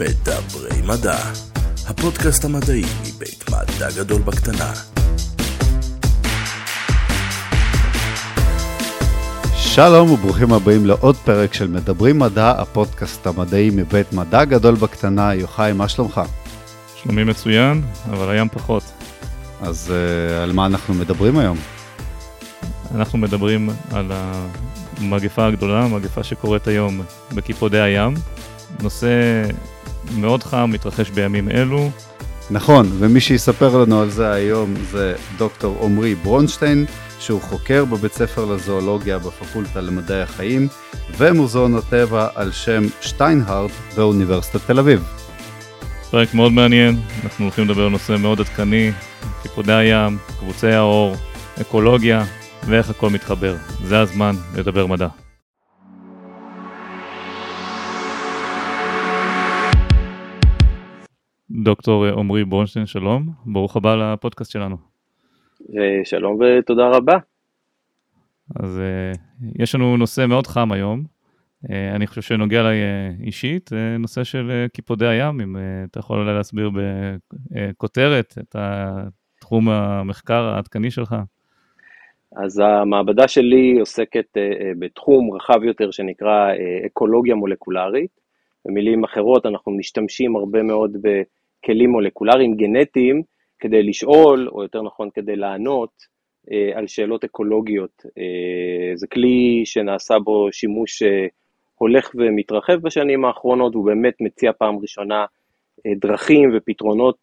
מדברי מדע, הפודקאסט המדעי מבית מדע גדול בקטנה. שלום וברוכים הבאים לעוד פרק של מדברים מדע, הפודקאסט המדעי מבית מדע גדול בקטנה. יוחאי, מה שלומך? שלומי מצוין, אבל הים פחות. אז uh, על מה אנחנו מדברים היום? אנחנו מדברים על המגפה הגדולה, המגפה שקורית היום בקיפודי הים. נושא מאוד חם, מתרחש בימים אלו. נכון, ומי שיספר לנו על זה היום זה דוקטור עמרי ברונשטיין, שהוא חוקר בבית ספר לזואולוגיה בפקולטה למדעי החיים, ומוזיאון הטבע על שם שטיינהארט באוניברסיטת תל אביב. פרק מאוד מעניין, אנחנו הולכים לדבר על נושא מאוד עדכני, קיפודי הים, קבוצי האור, אקולוגיה, ואיך הכל מתחבר. זה הזמן לדבר מדע. דוקטור עמרי ברונשטיין, שלום, ברוך הבא לפודקאסט שלנו. שלום ותודה רבה. אז uh, יש לנו נושא מאוד חם היום, uh, אני חושב שנוגע לי uh, אישית, נושא של קיפודי הים, אם אתה יכול אולי להסביר בכותרת את תחום המחקר העדכני שלך. אז המעבדה שלי עוסקת בתחום רחב יותר שנקרא אקולוגיה מולקולרית. במילים אחרות, אנחנו משתמשים הרבה מאוד ב... כלים מולקולריים גנטיים כדי לשאול, או יותר נכון כדי לענות, אה, על שאלות אקולוגיות. אה, זה כלי שנעשה בו שימוש אה, הולך ומתרחב בשנים האחרונות, הוא באמת מציע פעם ראשונה דרכים ופתרונות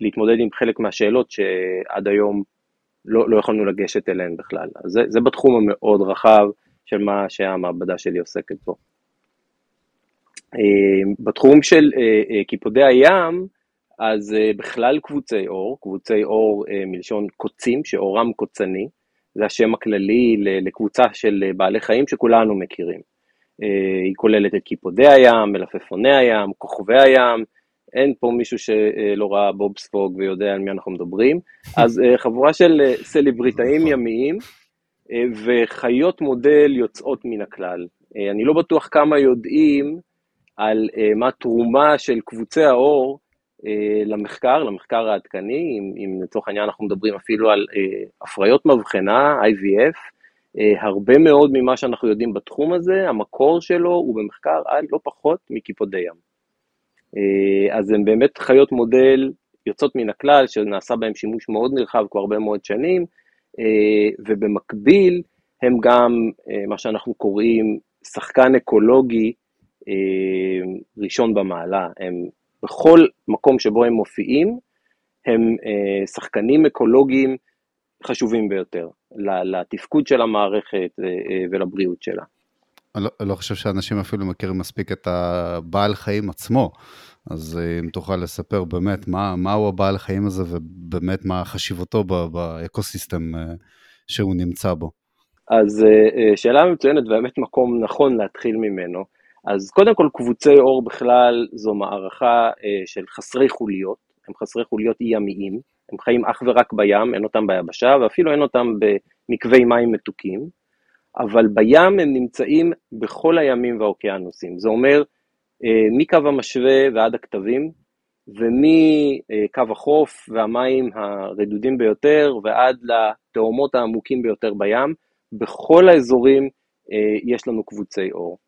להתמודד עם חלק מהשאלות שעד היום לא, לא יכולנו לגשת אליהן בכלל. אז זה, זה בתחום המאוד רחב של מה שהמעבדה שלי עוסקת בו. אה, בתחום של אה, אה, קיפודי הים, אז בכלל קבוצי אור, קבוצי אור מלשון קוצים, שאורם קוצני, זה השם הכללי לקבוצה של בעלי חיים שכולנו מכירים. היא כוללת את קיפודי הים, מלפפוני הים, כוכבי הים, אין פה מישהו שלא ראה בוב ספוג ויודע על מי אנחנו מדברים. אז חבורה של סלבריטאים נכון. ימיים וחיות מודל יוצאות מן הכלל. אני לא בטוח כמה יודעים על uh, מה התרומה של קבוצי האור uh, למחקר, למחקר העדכני, אם, אם לצורך העניין אנחנו מדברים אפילו על uh, הפריות מבחנה, IVF, uh, הרבה מאוד ממה שאנחנו יודעים בתחום הזה, המקור שלו הוא במחקר על לא פחות מקיפודי ים. Uh, אז הן באמת חיות מודל יוצאות מן הכלל, שנעשה בהן שימוש מאוד נרחב כבר הרבה מאוד שנים, uh, ובמקביל הם גם מה שאנחנו קוראים שחקן אקולוגי ראשון במעלה, הם בכל מקום שבו הם מופיעים, הם אה, שחקנים אקולוגיים חשובים ביותר לתפקוד של המערכת אה, ולבריאות שלה. אני לא, לא חושב שאנשים אפילו מכירים מספיק את הבעל חיים עצמו, אז אם תוכל לספר באמת מה, מהו הבעל חיים הזה ובאמת מה חשיבותו באקוסיסטם שהוא נמצא בו. אז שאלה מצוינת ובאמת מקום נכון להתחיל ממנו. אז קודם כל קבוצי אור בכלל זו מערכה אה, של חסרי חוליות, הם חסרי חוליות ימיים, הם חיים אך ורק בים, אין אותם ביבשה ואפילו אין אותם במקווי מים מתוקים, אבל בים הם נמצאים בכל הימים והאוקיינוסים, זה אומר אה, מקו המשווה ועד הכתבים, ומקו החוף והמים הרדודים ביותר ועד לתאומות העמוקים ביותר בים, בכל האזורים אה, יש לנו קבוצי אור.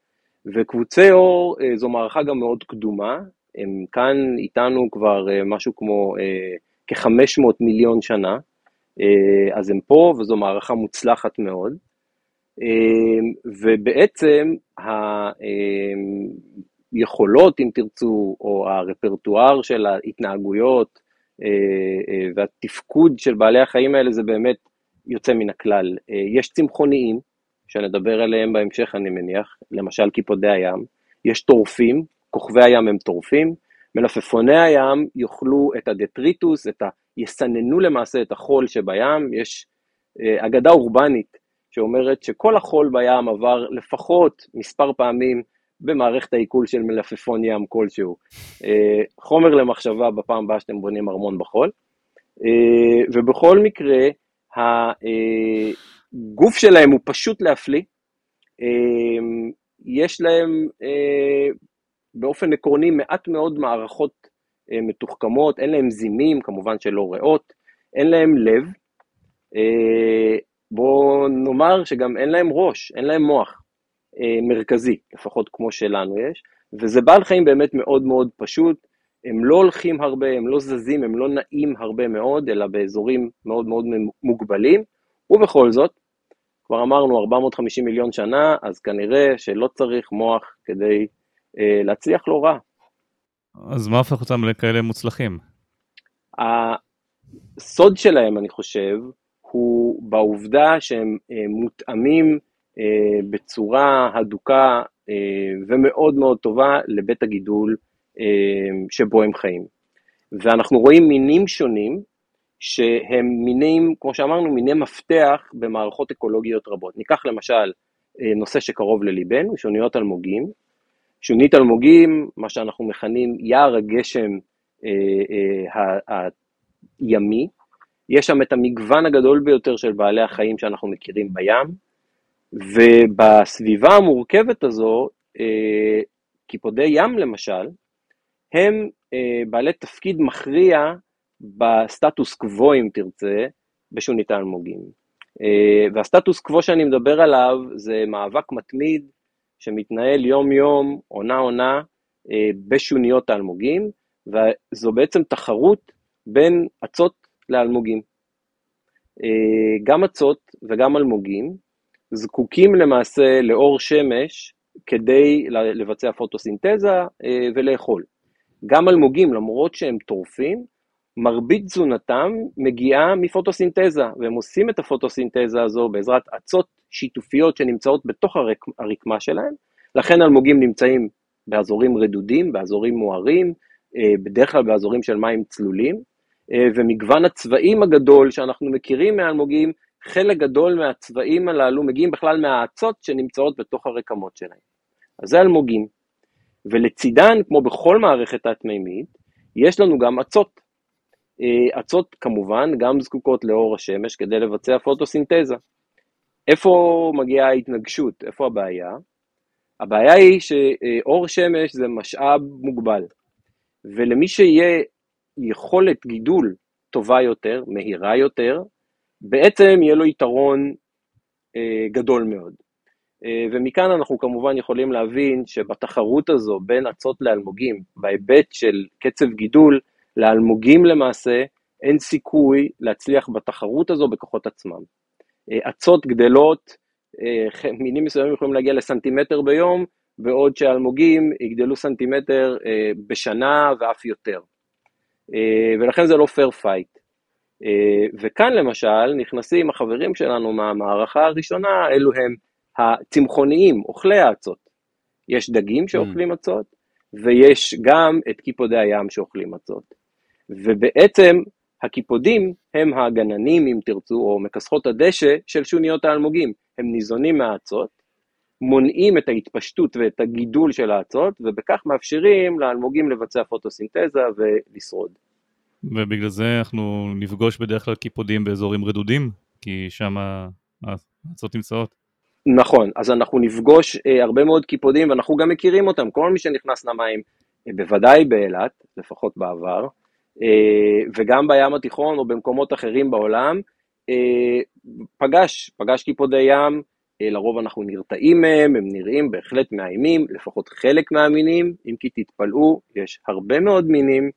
וקבוצי אור אה, זו מערכה גם מאוד קדומה, הם כאן איתנו כבר אה, משהו כמו אה, כ-500 מיליון שנה, אז הם פה וזו מערכה מוצלחת מאוד. ובעצם היכולות, אם תרצו, או הרפרטואר של ההתנהגויות והתפקוד של בעלי החיים האלה זה באמת יוצא מן הכלל. יש צמחוניים, שנדבר עליהם בהמשך אני מניח, למשל קיפודי הים, יש טורפים, כוכבי הים הם טורפים, מלפפוני הים יאכלו את הדטריטוס, את ה... יסננו למעשה את החול שבים, יש אה, אגדה אורבנית שאומרת שכל החול בים עבר לפחות מספר פעמים במערכת העיכול של מלפפון ים כלשהו. אה, חומר למחשבה בפעם הבאה שאתם בונים ארמון בחול. אה, ובכל מקרה, הגוף שלהם הוא פשוט להפליא, אמ, יש להם אה, באופן עקרוני מעט מאוד מערכות אה, מתוחכמות, אין להם זימים, כמובן שלא ריאות, אין להם לב, אה, בואו נאמר שגם אין להם ראש, אין להם מוח מרכזי, לפחות כמו שלנו יש, וזה בעל חיים באמת מאוד מאוד פשוט, הם לא הולכים הרבה, הם לא זזים, הם לא נעים הרבה מאוד, אלא באזורים מאוד מאוד מוגבלים, ובכל זאת, כבר אמרנו 450 מיליון שנה, אז כנראה שלא צריך מוח כדי אה, להצליח לא רע. אז מה הופך אותם לכאלה מוצלחים? הסוד שלהם, אני חושב, הוא בעובדה שהם אה, מותאמים אה, בצורה הדוקה אה, ומאוד מאוד טובה לבית הגידול שבו הם חיים. ואנחנו רואים מינים שונים שהם מינים, כמו שאמרנו, מיני מפתח במערכות אקולוגיות רבות. ניקח למשל נושא שקרוב לליבנו, שוניות אלמוגים. שונית אלמוגים, מה שאנחנו מכנים יער הגשם הימי, יש שם את המגוון הגדול ביותר של בעלי החיים שאנחנו מכירים בים, ובסביבה המורכבת הזו, אה, קיפודי ים למשל, הם אה, בעלי תפקיד מכריע בסטטוס קוו, אם תרצה, בשונית האלמוגים. אה, והסטטוס קוו שאני מדבר עליו זה מאבק מתמיד שמתנהל יום-יום, עונה-עונה, בשוניות האלמוגים, וזו בעצם תחרות בין אצות לאלמוגים. אה, גם אצות וגם אלמוגים זקוקים למעשה לאור שמש כדי לבצע פוטוסינתזה אה, ולאכול. גם אלמוגים, למרות שהם טורפים, מרבית תזונתם מגיעה מפוטוסינתזה, והם עושים את הפוטוסינתזה הזו בעזרת אצות שיתופיות שנמצאות בתוך הרקמה שלהם, לכן אלמוגים נמצאים באזורים רדודים, באזורים מוארים, אה, בדרך כלל באזורים של מים צלולים, אה, ומגוון הצבעים הגדול שאנחנו מכירים מאלמוגים, חלק גדול מהצבעים הללו מגיעים בכלל מהאצות שנמצאות בתוך הרקמות שלהם. אז זה אלמוגים. ולצידן, כמו בכל מערכת תת-מימית, יש לנו גם אצות. אה, אצות כמובן גם זקוקות לאור השמש כדי לבצע פוטוסינתזה. איפה מגיעה ההתנגשות? איפה הבעיה? הבעיה היא שאור שמש זה משאב מוגבל, ולמי שיהיה יכולת גידול טובה יותר, מהירה יותר, בעצם יהיה לו יתרון אה, גדול מאוד. אה, ומכאן אנחנו כמובן יכולים להבין שבתחרות הזו בין אצות לאלמוגים, בהיבט של קצב גידול, לאלמוגים למעשה אין סיכוי להצליח בתחרות הזו בכוחות עצמם. אה, אצות גדלות, אה, מינים מסוימים יכולים להגיע לסנטימטר ביום, בעוד שאלמוגים יגדלו סנטימטר אה, בשנה ואף יותר. ולכן זה לא fair fight. וכאן למשל נכנסים החברים שלנו מהמערכה הראשונה, אלו הם הצמחוניים, אוכלי האצות. יש דגים שאוכלים mm. אצות, ויש גם את קיפודי הים שאוכלים אצות. ובעצם הקיפודים הם הגננים, אם תרצו, או מכסחות הדשא של שוניות האלמוגים. הם ניזונים מהאצות, מונעים את ההתפשטות ואת הגידול של האצות, ובכך מאפשרים לאלמוגים לבצע פוטוסינתזה ולשרוד. ובגלל זה אנחנו נפגוש בדרך כלל קיפודים באזורים רדודים, כי שם האצות נמצאות. נכון, אז אנחנו נפגוש אה, הרבה מאוד קיפודים, ואנחנו גם מכירים אותם, כל מי שנכנס למים, אה, בוודאי באילת, לפחות בעבר, וגם בים התיכון או במקומות אחרים בעולם, אה, פגש, פגש קיפודי ים, אה, לרוב אנחנו נרתעים מהם, הם נראים בהחלט מאיימים, לפחות חלק מהמינים, אם כי תתפלאו, יש הרבה מאוד מינים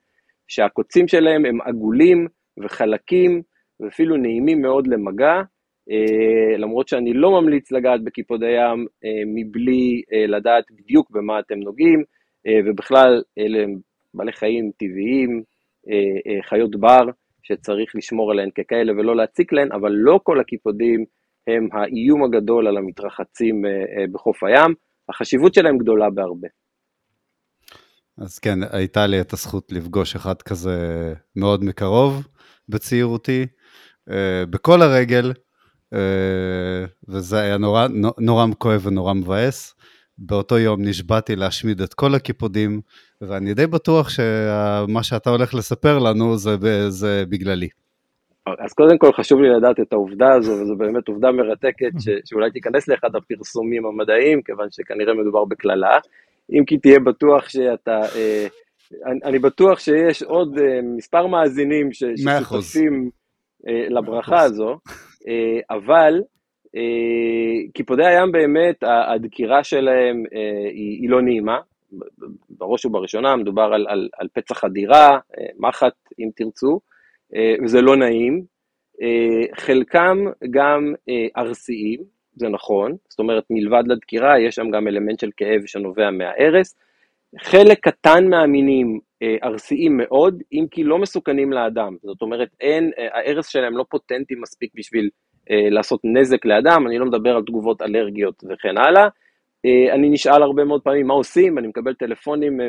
שהקוצים שלהם הם עגולים וחלקים ואפילו נעימים מאוד למגע, אה, למרות שאני לא ממליץ לגעת בקיפודי ים אה, מבלי לדעת בדיוק במה אתם נוגעים, ובכלל אלה הם בעלי חיים טבעיים, חיות בר, שצריך לשמור עליהן ככאלה ולא להציק להן, אבל לא כל הקיפודים הם האיום הגדול על המתרחצים אה, אה, בחוף הים, החשיבות שלהם גדולה בהרבה. אז כן, הייתה לי את הזכות לפגוש אחד כזה מאוד מקרוב בצעירותי, אה, בכל הרגל, וזה היה נורא, נורא כואב ונורא מבאס. באותו יום נשבעתי להשמיד את כל הקיפודים, ואני די בטוח שמה שאתה הולך לספר לנו זה, זה בגללי. אז קודם כל חשוב לי לדעת את העובדה הזו, וזו באמת עובדה מרתקת ש, שאולי תיכנס לאחד הפרסומים המדעיים, כיוון שכנראה מדובר בקללה. אם כי תהיה בטוח שאתה, אני, אני בטוח שיש עוד מספר מאזינים ששותפים לברכה הזו, אבל קיפודי הים באמת, הדקירה שלהם היא, היא לא נעימה, בראש ובראשונה מדובר על, על, על פצע חדירה, מחט אם תרצו, וזה לא נעים. חלקם גם ארסיים, זה נכון, זאת אומרת מלבד לדקירה יש שם גם אלמנט של כאב שנובע מההרס. חלק קטן מהמינים ארסיים מאוד, אם כי לא מסוכנים לאדם, זאת אומרת אין, ההרס שלהם לא פוטנטי מספיק בשביל לעשות נזק לאדם, אני לא מדבר על תגובות אלרגיות וכן הלאה. אני נשאל הרבה מאוד פעמים מה עושים, אני מקבל טלפונים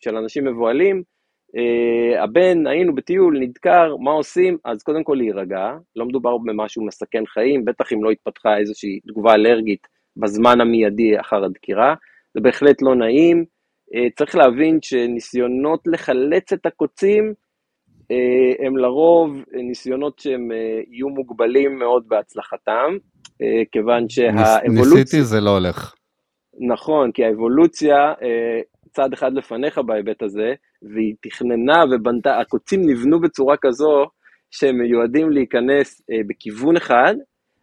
של אנשים מבוהלים, הבן, היינו בטיול, נדקר, מה עושים? אז קודם כל להירגע, לא מדובר במשהו מסכן חיים, בטח אם לא התפתחה איזושהי תגובה אלרגית בזמן המיידי אחר הדקירה, זה בהחלט לא נעים. צריך להבין שניסיונות לחלץ את הקוצים, הם לרוב ניסיונות שהם יהיו מוגבלים מאוד בהצלחתם, כיוון שהאבולוציה... ניסיתי, זה לא הולך. נכון, כי האבולוציה צעד אחד לפניך בהיבט הזה, והיא תכננה ובנתה, הקוצים נבנו בצורה כזו שהם מיועדים להיכנס אה, בכיוון אחד,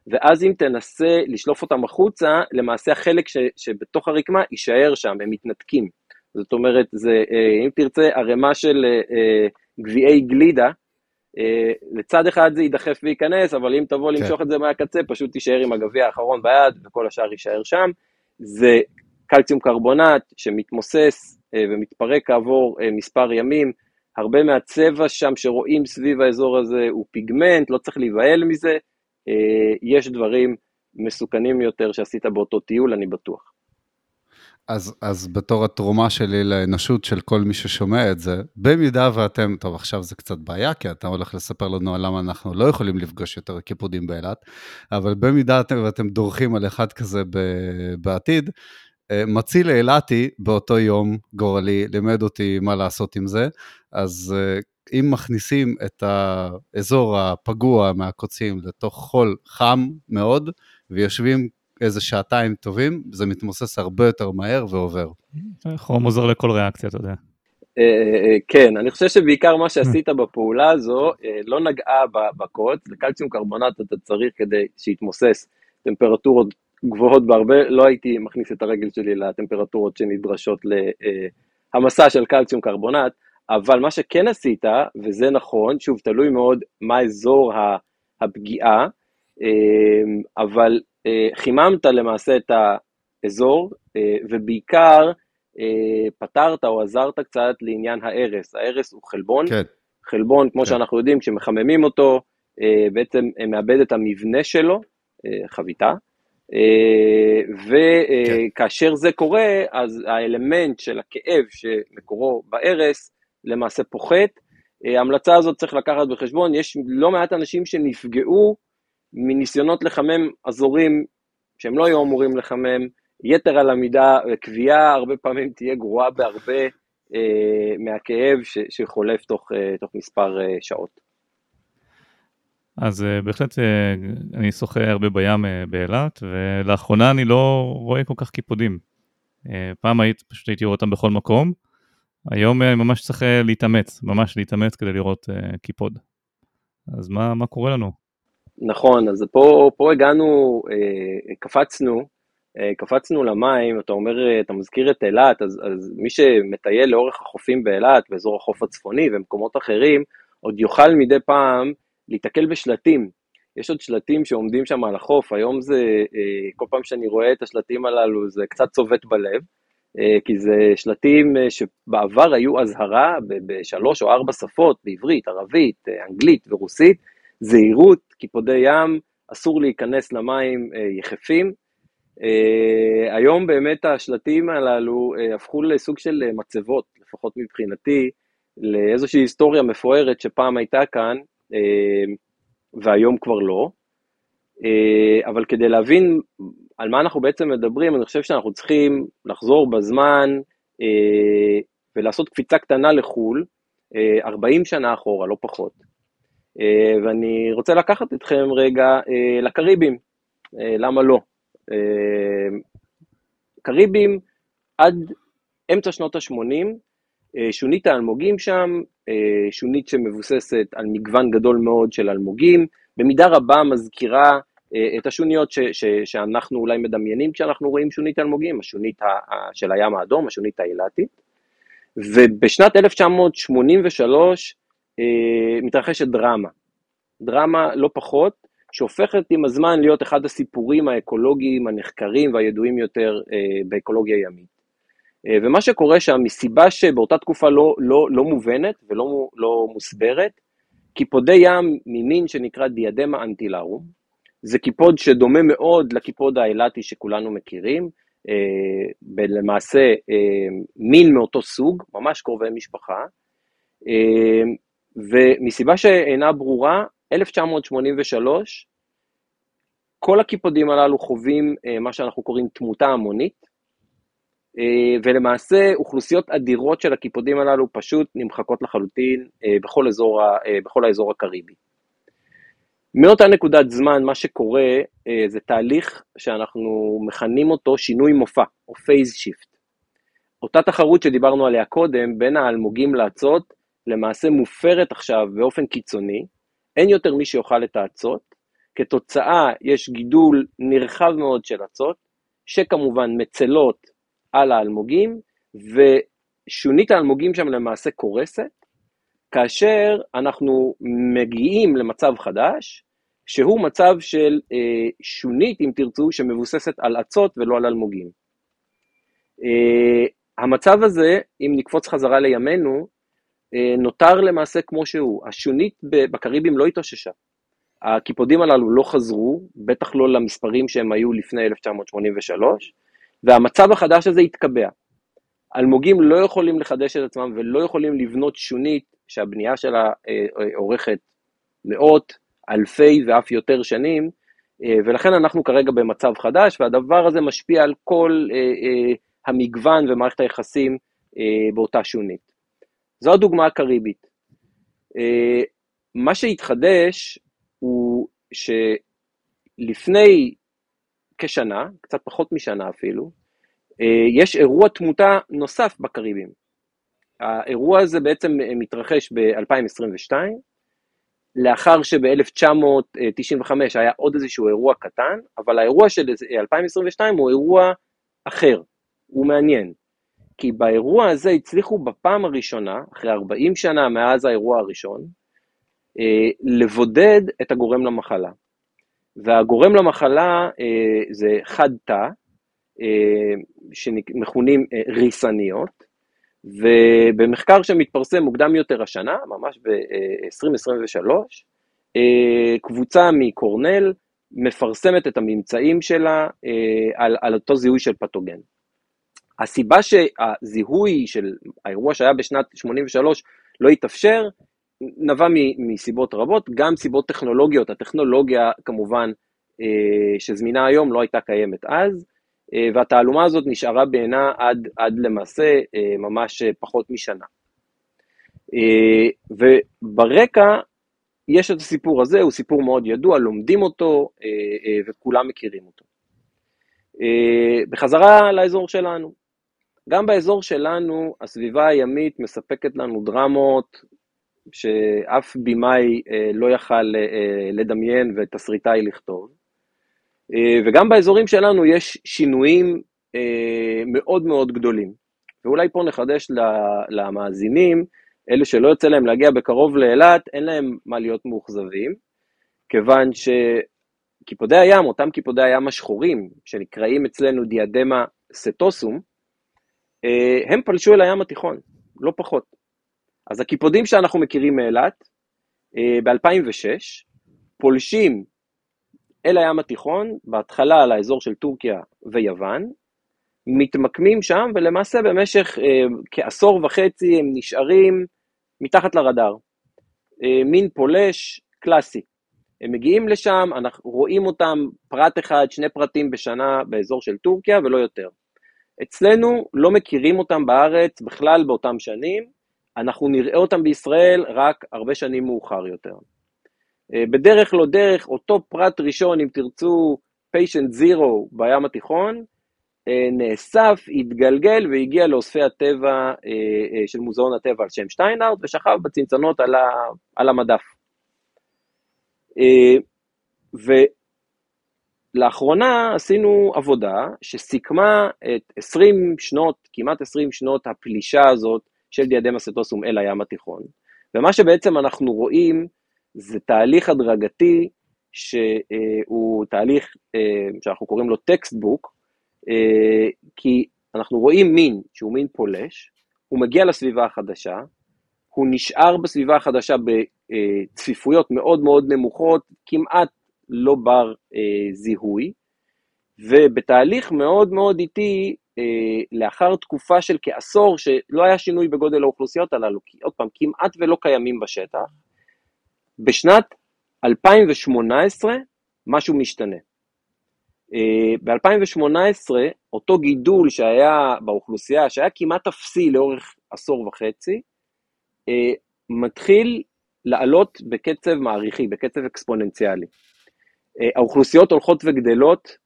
ואז אם תנסה לשלוף אותם החוצה, למעשה החלק ש, שבתוך הרקמה יישאר שם, הם מתנתקים. זאת אומרת, זה, אה, אם תרצה, ערימה של אה, אה, גביעי גלידה, אה, לצד אחד זה יידחף וייכנס, אבל אם תבוא כן. למשוך את זה מהקצה, פשוט תישאר עם הגביע האחרון ביד, וכל השאר יישאר שם. זה קלציום קרבונט שמתמוסס אה, ומתפרק כעבור אה, מספר ימים. הרבה מהצבע שם שרואים סביב האזור הזה הוא פיגמנט, לא צריך להיבהל מזה. יש דברים מסוכנים יותר שעשית באותו טיול, אני בטוח. אז, אז בתור התרומה שלי לאנושות של כל מי ששומע את זה, במידה ואתם, טוב עכשיו זה קצת בעיה, כי אתה הולך לספר לנו למה אנחנו לא יכולים לפגוש יותר קיפודים באילת, אבל במידה ואתם דורכים על אחד כזה בעתיד, אה, מציל אילתי באותו יום גורלי, לימד אותי מה לעשות עם זה, אז אה, אם מכניסים את האזור הפגוע מהקוצים לתוך חול חם מאוד, ויושבים איזה שעתיים טובים, זה מתמוסס הרבה יותר מהר ועובר. חום עוזר לכל ריאקציה, אתה יודע. אה, כן, אני חושב שבעיקר מה שעשית בפעולה הזו לא נגעה בקוץ, לקלציום קרבונט אתה צריך כדי שיתמוסס טמפרטורות גבוהות בהרבה, לא הייתי מכניס את הרגל שלי לטמפרטורות שנדרשות להמסה של קלציום קרבונט, אבל מה שכן עשית, וזה נכון, שוב, תלוי מאוד מה אזור הפגיעה, אבל אה, חיממת למעשה את האזור, אה, ובעיקר אה, פתרת או עזרת קצת לעניין ההרס. ההרס הוא חלבון, כן. חלבון, כמו כן. שאנחנו יודעים, כשמחממים אותו, בעצם מאבד את המבנה שלו, חביתה, אה, וכאשר כן. זה קורה, אז האלמנט של הכאב שמקורו בהרס למעשה פוחת. אה, ההמלצה הזאת צריך לקחת בחשבון, יש לא מעט אנשים שנפגעו מניסיונות לחמם אזורים שהם לא היו אמורים לחמם, יתר על המידה, קביעה הרבה פעמים תהיה גרועה בהרבה אה, מהכאב ש, שחולף תוך, אה, תוך מספר אה, שעות. אז uh, בהחלט uh, אני שוחה הרבה בים uh, באילת, ולאחרונה אני לא רואה כל כך קיפודים. פעם היית, פשוט הייתי רואה אותם בכל מקום, היום uh, ממש צריך להתאמץ, ממש להתאמץ כדי לראות קיפוד. אז מה, מה קורה לנו? נכון, אז פה, פה הגענו, uh, קפצנו, uh, קפצנו למים, אתה אומר, אתה מזכיר את אילת, אז, אז מי שמטייל לאורך החופים באילת, באזור החוף הצפוני ומקומות אחרים, עוד יוכל מדי פעם להיתקל בשלטים. יש עוד שלטים שעומדים שם על החוף, היום זה, אה, כל פעם שאני רואה את השלטים הללו זה קצת צובט בלב, אה, כי זה שלטים אה, שבעבר היו אזהרה בשלוש או ארבע שפות, בעברית, ערבית, אנגלית ורוסית, זהירות, קיפודי ים, אסור להיכנס למים יחפים. היום באמת השלטים הללו הפכו לסוג של מצבות, לפחות מבחינתי, לאיזושהי היסטוריה מפוארת שפעם הייתה כאן, אה, והיום כבר לא. אה, אבל כדי להבין על מה אנחנו בעצם מדברים, אני חושב שאנחנו צריכים לחזור בזמן אה, ולעשות קפיצה קטנה לחו"ל, 40 שנה אחורה, לא פחות. ואני רוצה לקחת אתכם רגע לקריבים, למה לא? קריבים עד אמצע שנות ה-80, שונית האלמוגים שם, שונית שמבוססת על מגוון גדול מאוד של אלמוגים, במידה רבה מזכירה את השוניות ש, ש, שאנחנו אולי מדמיינים כשאנחנו רואים שונית אלמוגים, השונית ה, של הים האדום, השונית האילתית. ובשנת 1983 אה, מתרחשת דרמה. דרמה לא פחות, שהופכת עם הזמן להיות אחד הסיפורים האקולוגיים הנחקרים והידועים יותר אה, באקולוגיה ימית. אה, ומה שקורה שם, מסיבה שבאותה תקופה לא, לא, לא מובנת ולא לא מוסברת, קיפודי ים ממין שנקרא דיאדמה אנטילרום, זה קיפוד שדומה מאוד לקיפוד האילתי שכולנו מכירים, אה, למעשה אה, מין מאותו סוג, ממש קרובי משפחה, אה, ומסיבה שאינה ברורה, 1983, כל הקיפודים הללו חווים אה, מה שאנחנו קוראים תמותה המונית, אה, ולמעשה אוכלוסיות אדירות של הקיפודים הללו פשוט נמחקות לחלוטין אה, בכל, אזור, בכל האזור הקריבי. מאותה נקודת זמן מה שקורה זה תהליך שאנחנו מכנים אותו שינוי מופע, או phase shift. אותה תחרות שדיברנו עליה קודם בין האלמוגים לאצות, למעשה מופרת עכשיו באופן קיצוני, אין יותר מי שיאכל את האצות, כתוצאה יש גידול נרחב מאוד של אצות, שכמובן מצלות על האלמוגים, ושונית האלמוגים שם למעשה קורסת, כאשר אנחנו מגיעים למצב חדש, שהוא מצב של אה, שונית, אם תרצו, שמבוססת על אצות ולא על אלמוגים. אה, המצב הזה, אם נקפוץ חזרה לימינו, נותר למעשה כמו שהוא. השונית בקריבים לא התאוששה. הקיפודים הללו לא חזרו, בטח לא למספרים שהם היו לפני 1983, והמצב החדש הזה התקבע. אלמוגים לא יכולים לחדש את עצמם ולא יכולים לבנות שונית שהבנייה שלה אה, אה, אורכת מאות, אלפי ואף יותר שנים, ולכן אנחנו כרגע במצב חדש, והדבר הזה משפיע על כל המגוון ומערכת היחסים באותה שונית. זו הדוגמה הקריבית. אה, מה שהתחדש הוא שלפני כשנה, קצת פחות משנה אפילו, אה, יש אירוע תמותה נוסף בקריבים. האירוע הזה בעצם מתרחש ב-2022, לאחר שב-1995 היה עוד איזשהו אירוע קטן, אבל האירוע של 2022 הוא אירוע אחר, הוא מעניין. כי באירוע הזה הצליחו בפעם הראשונה, אחרי 40 שנה מאז האירוע הראשון, אה, לבודד את הגורם למחלה. והגורם למחלה אה, זה חד תא, אה, שמכונים ריסניות, ובמחקר שמתפרסם מוקדם יותר השנה, ממש ב-2023, קבוצה מקורנל מפרסמת את הממצאים שלה על, על אותו זיהוי של פתוגן. הסיבה שהזיהוי של האירוע שהיה בשנת 83 לא התאפשר, נבע מסיבות רבות, גם סיבות טכנולוגיות, הטכנולוגיה כמובן אה, שזמינה היום לא הייתה קיימת אז, אה, והתעלומה הזאת נשארה בעינה עד, עד למעשה אה, ממש פחות משנה. וברקע יש את הסיפור הזה, הוא סיפור מאוד ידוע, לומדים אותו וכולם מכירים אותו. בחזרה לאזור שלנו, גם באזור שלנו, הסביבה הימית מספקת לנו דרמות שאף במאי אה, לא יכל אה, לדמיין ותסריטאי לכתוב. אה, וגם באזורים שלנו יש שינויים אה, מאוד מאוד גדולים. ואולי פה נחדש למאזינים, אלה שלא יוצא להם להגיע בקרוב לאילת, אין להם מה להיות מאוכזבים, כיוון שקיפודי הים, אותם קיפודי הים השחורים, שנקראים אצלנו דיאדמה סטוסום, אה, הם פלשו אל הים התיכון, לא פחות. אז הקיפודים שאנחנו מכירים מאילת, אה, ב-2006, פולשים אל הים התיכון, בהתחלה על האזור של טורקיה ויוון, מתמקמים שם, ולמעשה במשך אה, כעשור וחצי הם נשארים מתחת לרדאר. אה, מין פולש קלאסי. הם מגיעים לשם, אנחנו רואים אותם פרט אחד, שני פרטים בשנה באזור של טורקיה ולא יותר. אצלנו לא מכירים אותם בארץ בכלל באותם שנים, אנחנו נראה אותם בישראל רק הרבה שנים מאוחר יותר. אה, בדרך לא דרך, אותו פרט ראשון, אם תרצו, patient zero בים התיכון, נאסף, התגלגל והגיע לאוספי הטבע של מוזיאון הטבע על שם שטיינארט ושכב בצנצנות על, על המדף. ולאחרונה עשינו עבודה שסיכמה את 20 שנות, כמעט 20 שנות הפלישה הזאת של Diadema setosum אל הים התיכון. ומה שבעצם אנחנו רואים זה תהליך הדרגתי שהוא תהליך שאנחנו קוראים לו textbook, כי אנחנו רואים מין שהוא מין פולש, הוא מגיע לסביבה החדשה, הוא נשאר בסביבה החדשה בצפיפויות מאוד מאוד נמוכות, כמעט לא בר זיהוי, ובתהליך מאוד מאוד איטי, לאחר תקופה של כעשור שלא היה שינוי בגודל האוכלוסיות הללו, כי עוד פעם, כמעט ולא קיימים בשטח, בשנת 2018 משהו משתנה. ב-2018 אותו גידול שהיה באוכלוסייה, שהיה כמעט אפסי לאורך עשור וחצי, מתחיל לעלות בקצב מעריכי, בקצב אקספוננציאלי. האוכלוסיות הולכות וגדלות,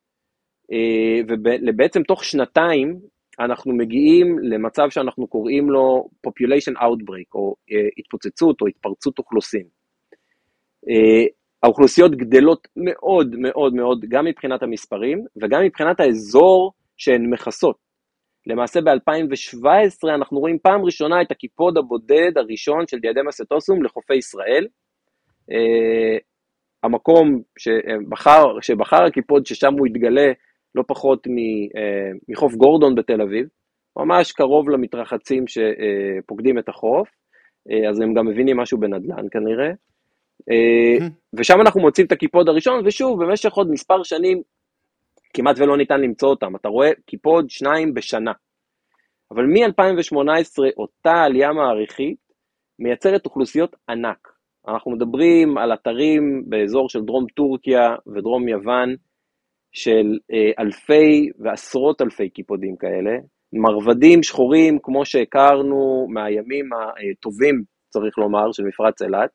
ובעצם תוך שנתיים אנחנו מגיעים למצב שאנחנו קוראים לו population outbreak, או התפוצצות או התפרצות אוכלוסין. האוכלוסיות גדלות מאוד מאוד מאוד, גם מבחינת המספרים וגם מבחינת האזור שהן מכסות. למעשה ב-2017 אנחנו רואים פעם ראשונה את הקיפוד הבודד הראשון של Diadema setosum לחופי ישראל. המקום שבחר, שבחר הקיפוד ששם הוא התגלה לא פחות uh, מחוף גורדון בתל אביב, ממש קרוב למתרחצים שפוקדים את החוף, uh, אז הם גם מבינים משהו בנדל"ן כנראה. ושם אנחנו מוצאים את הקיפוד הראשון, ושוב, במשך עוד מספר שנים כמעט ולא ניתן למצוא אותם. אתה רואה קיפוד שניים בשנה. אבל מ-2018 אותה עלייה מעריכית מייצרת אוכלוסיות ענק. אנחנו מדברים על אתרים באזור של דרום טורקיה ודרום יוון של אה, אלפי ועשרות אלפי קיפודים כאלה, מרבדים שחורים כמו שהכרנו מהימים הטובים, צריך לומר, של מפרץ אילת,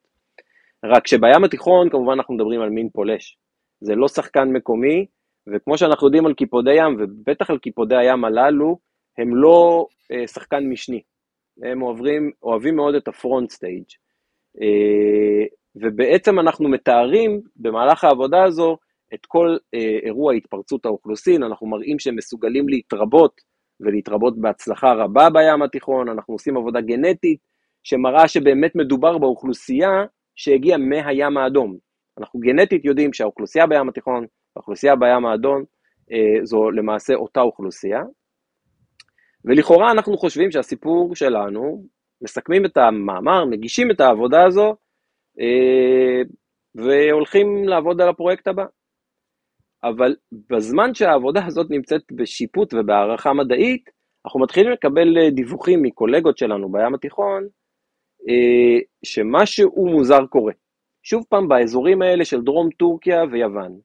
רק שבים התיכון כמובן אנחנו מדברים על מין פולש. זה לא שחקן מקומי, וכמו שאנחנו יודעים על קיפודי ים, ובטח על קיפודי הים הללו, הם לא אה, שחקן משני. הם אוהבים, אוהבים מאוד את ה front stage. אה, ובעצם אנחנו מתארים במהלך העבודה הזו את כל אה, אירוע התפרצות האוכלוסין, אנחנו מראים שהם מסוגלים להתרבות ולהתרבות בהצלחה רבה בים התיכון, אנחנו עושים עבודה גנטית שמראה שבאמת מדובר באוכלוסייה שהגיעה מהים האדום. אנחנו גנטית יודעים שהאוכלוסייה בים התיכון האוכלוסייה בים האדום אה, זו למעשה אותה אוכלוסייה, ולכאורה אנחנו חושבים שהסיפור שלנו, מסכמים את המאמר, מגישים את העבודה הזו, אה, והולכים לעבוד על הפרויקט הבא. אבל בזמן שהעבודה הזאת נמצאת בשיפוט ובהערכה מדעית, אנחנו מתחילים לקבל אה, דיווחים מקולגות שלנו בים התיכון, שמשהו מוזר קורה. שוב פעם, באזורים האלה של דרום טורקיה ויוון.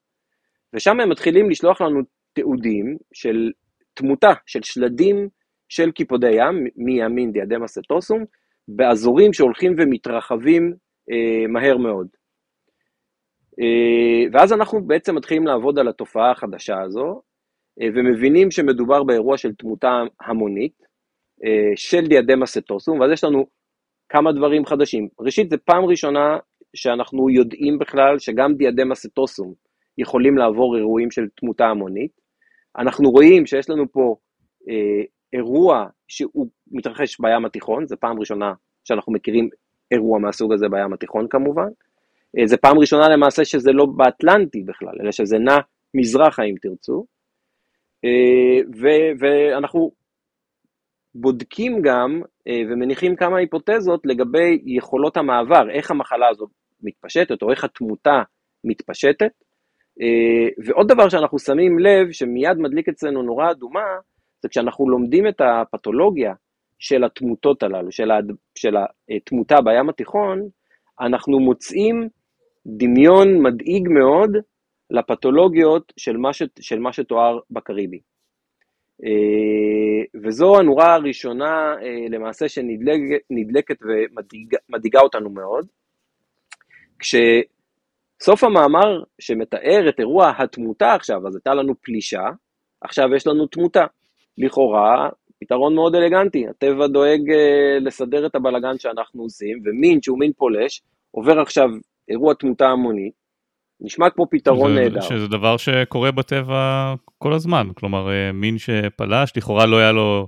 ושם הם מתחילים לשלוח לנו תיעודים של תמותה, של שלדים של קיפודי ים, מימין דיאדמה סטוסום, באזורים שהולכים ומתרחבים אה, מהר מאוד. אה, ואז אנחנו בעצם מתחילים לעבוד על התופעה החדשה הזו, אה, ומבינים שמדובר באירוע של תמותה המונית אה, של דיאדמה סטוסום, ואז יש לנו כמה דברים חדשים. ראשית, זו פעם ראשונה שאנחנו יודעים בכלל שגם דיאדמה סטוסום, יכולים לעבור אירועים של תמותה המונית. אנחנו רואים שיש לנו פה אה, אירוע שהוא מתרחש בים התיכון, זו פעם ראשונה שאנחנו מכירים אירוע מהסוג הזה בים התיכון כמובן. אה, זו פעם ראשונה למעשה שזה לא באטלנטי בכלל, אלא שזה נע מזרחה אם תרצו. אה, ו- ואנחנו בודקים גם אה, ומניחים כמה היפותזות לגבי יכולות המעבר, איך המחלה הזאת מתפשטת או איך התמותה מתפשטת. ועוד דבר שאנחנו שמים לב, שמיד מדליק אצלנו נורה אדומה, זה כשאנחנו לומדים את הפתולוגיה של התמותות הללו, של, הד... של התמותה בים התיכון, אנחנו מוצאים דמיון מדאיג מאוד לפתולוגיות של מה, ש... של מה שתואר בקריבי. אה, וזו הנורה הראשונה אה, למעשה שנדלקת ומדאיגה אותנו מאוד. כש... סוף המאמר שמתאר את אירוע התמותה עכשיו, אז הייתה לנו פלישה, עכשיו יש לנו תמותה. לכאורה, פתרון מאוד אלגנטי, הטבע דואג אה, לסדר את הבלגן שאנחנו עושים, ומין שהוא מין פולש, עובר עכשיו אירוע תמותה המונית, נשמע כמו פתרון זה, נהדר. שזה דבר שקורה בטבע כל הזמן, כלומר אה, מין שפלש, לכאורה לא היה לו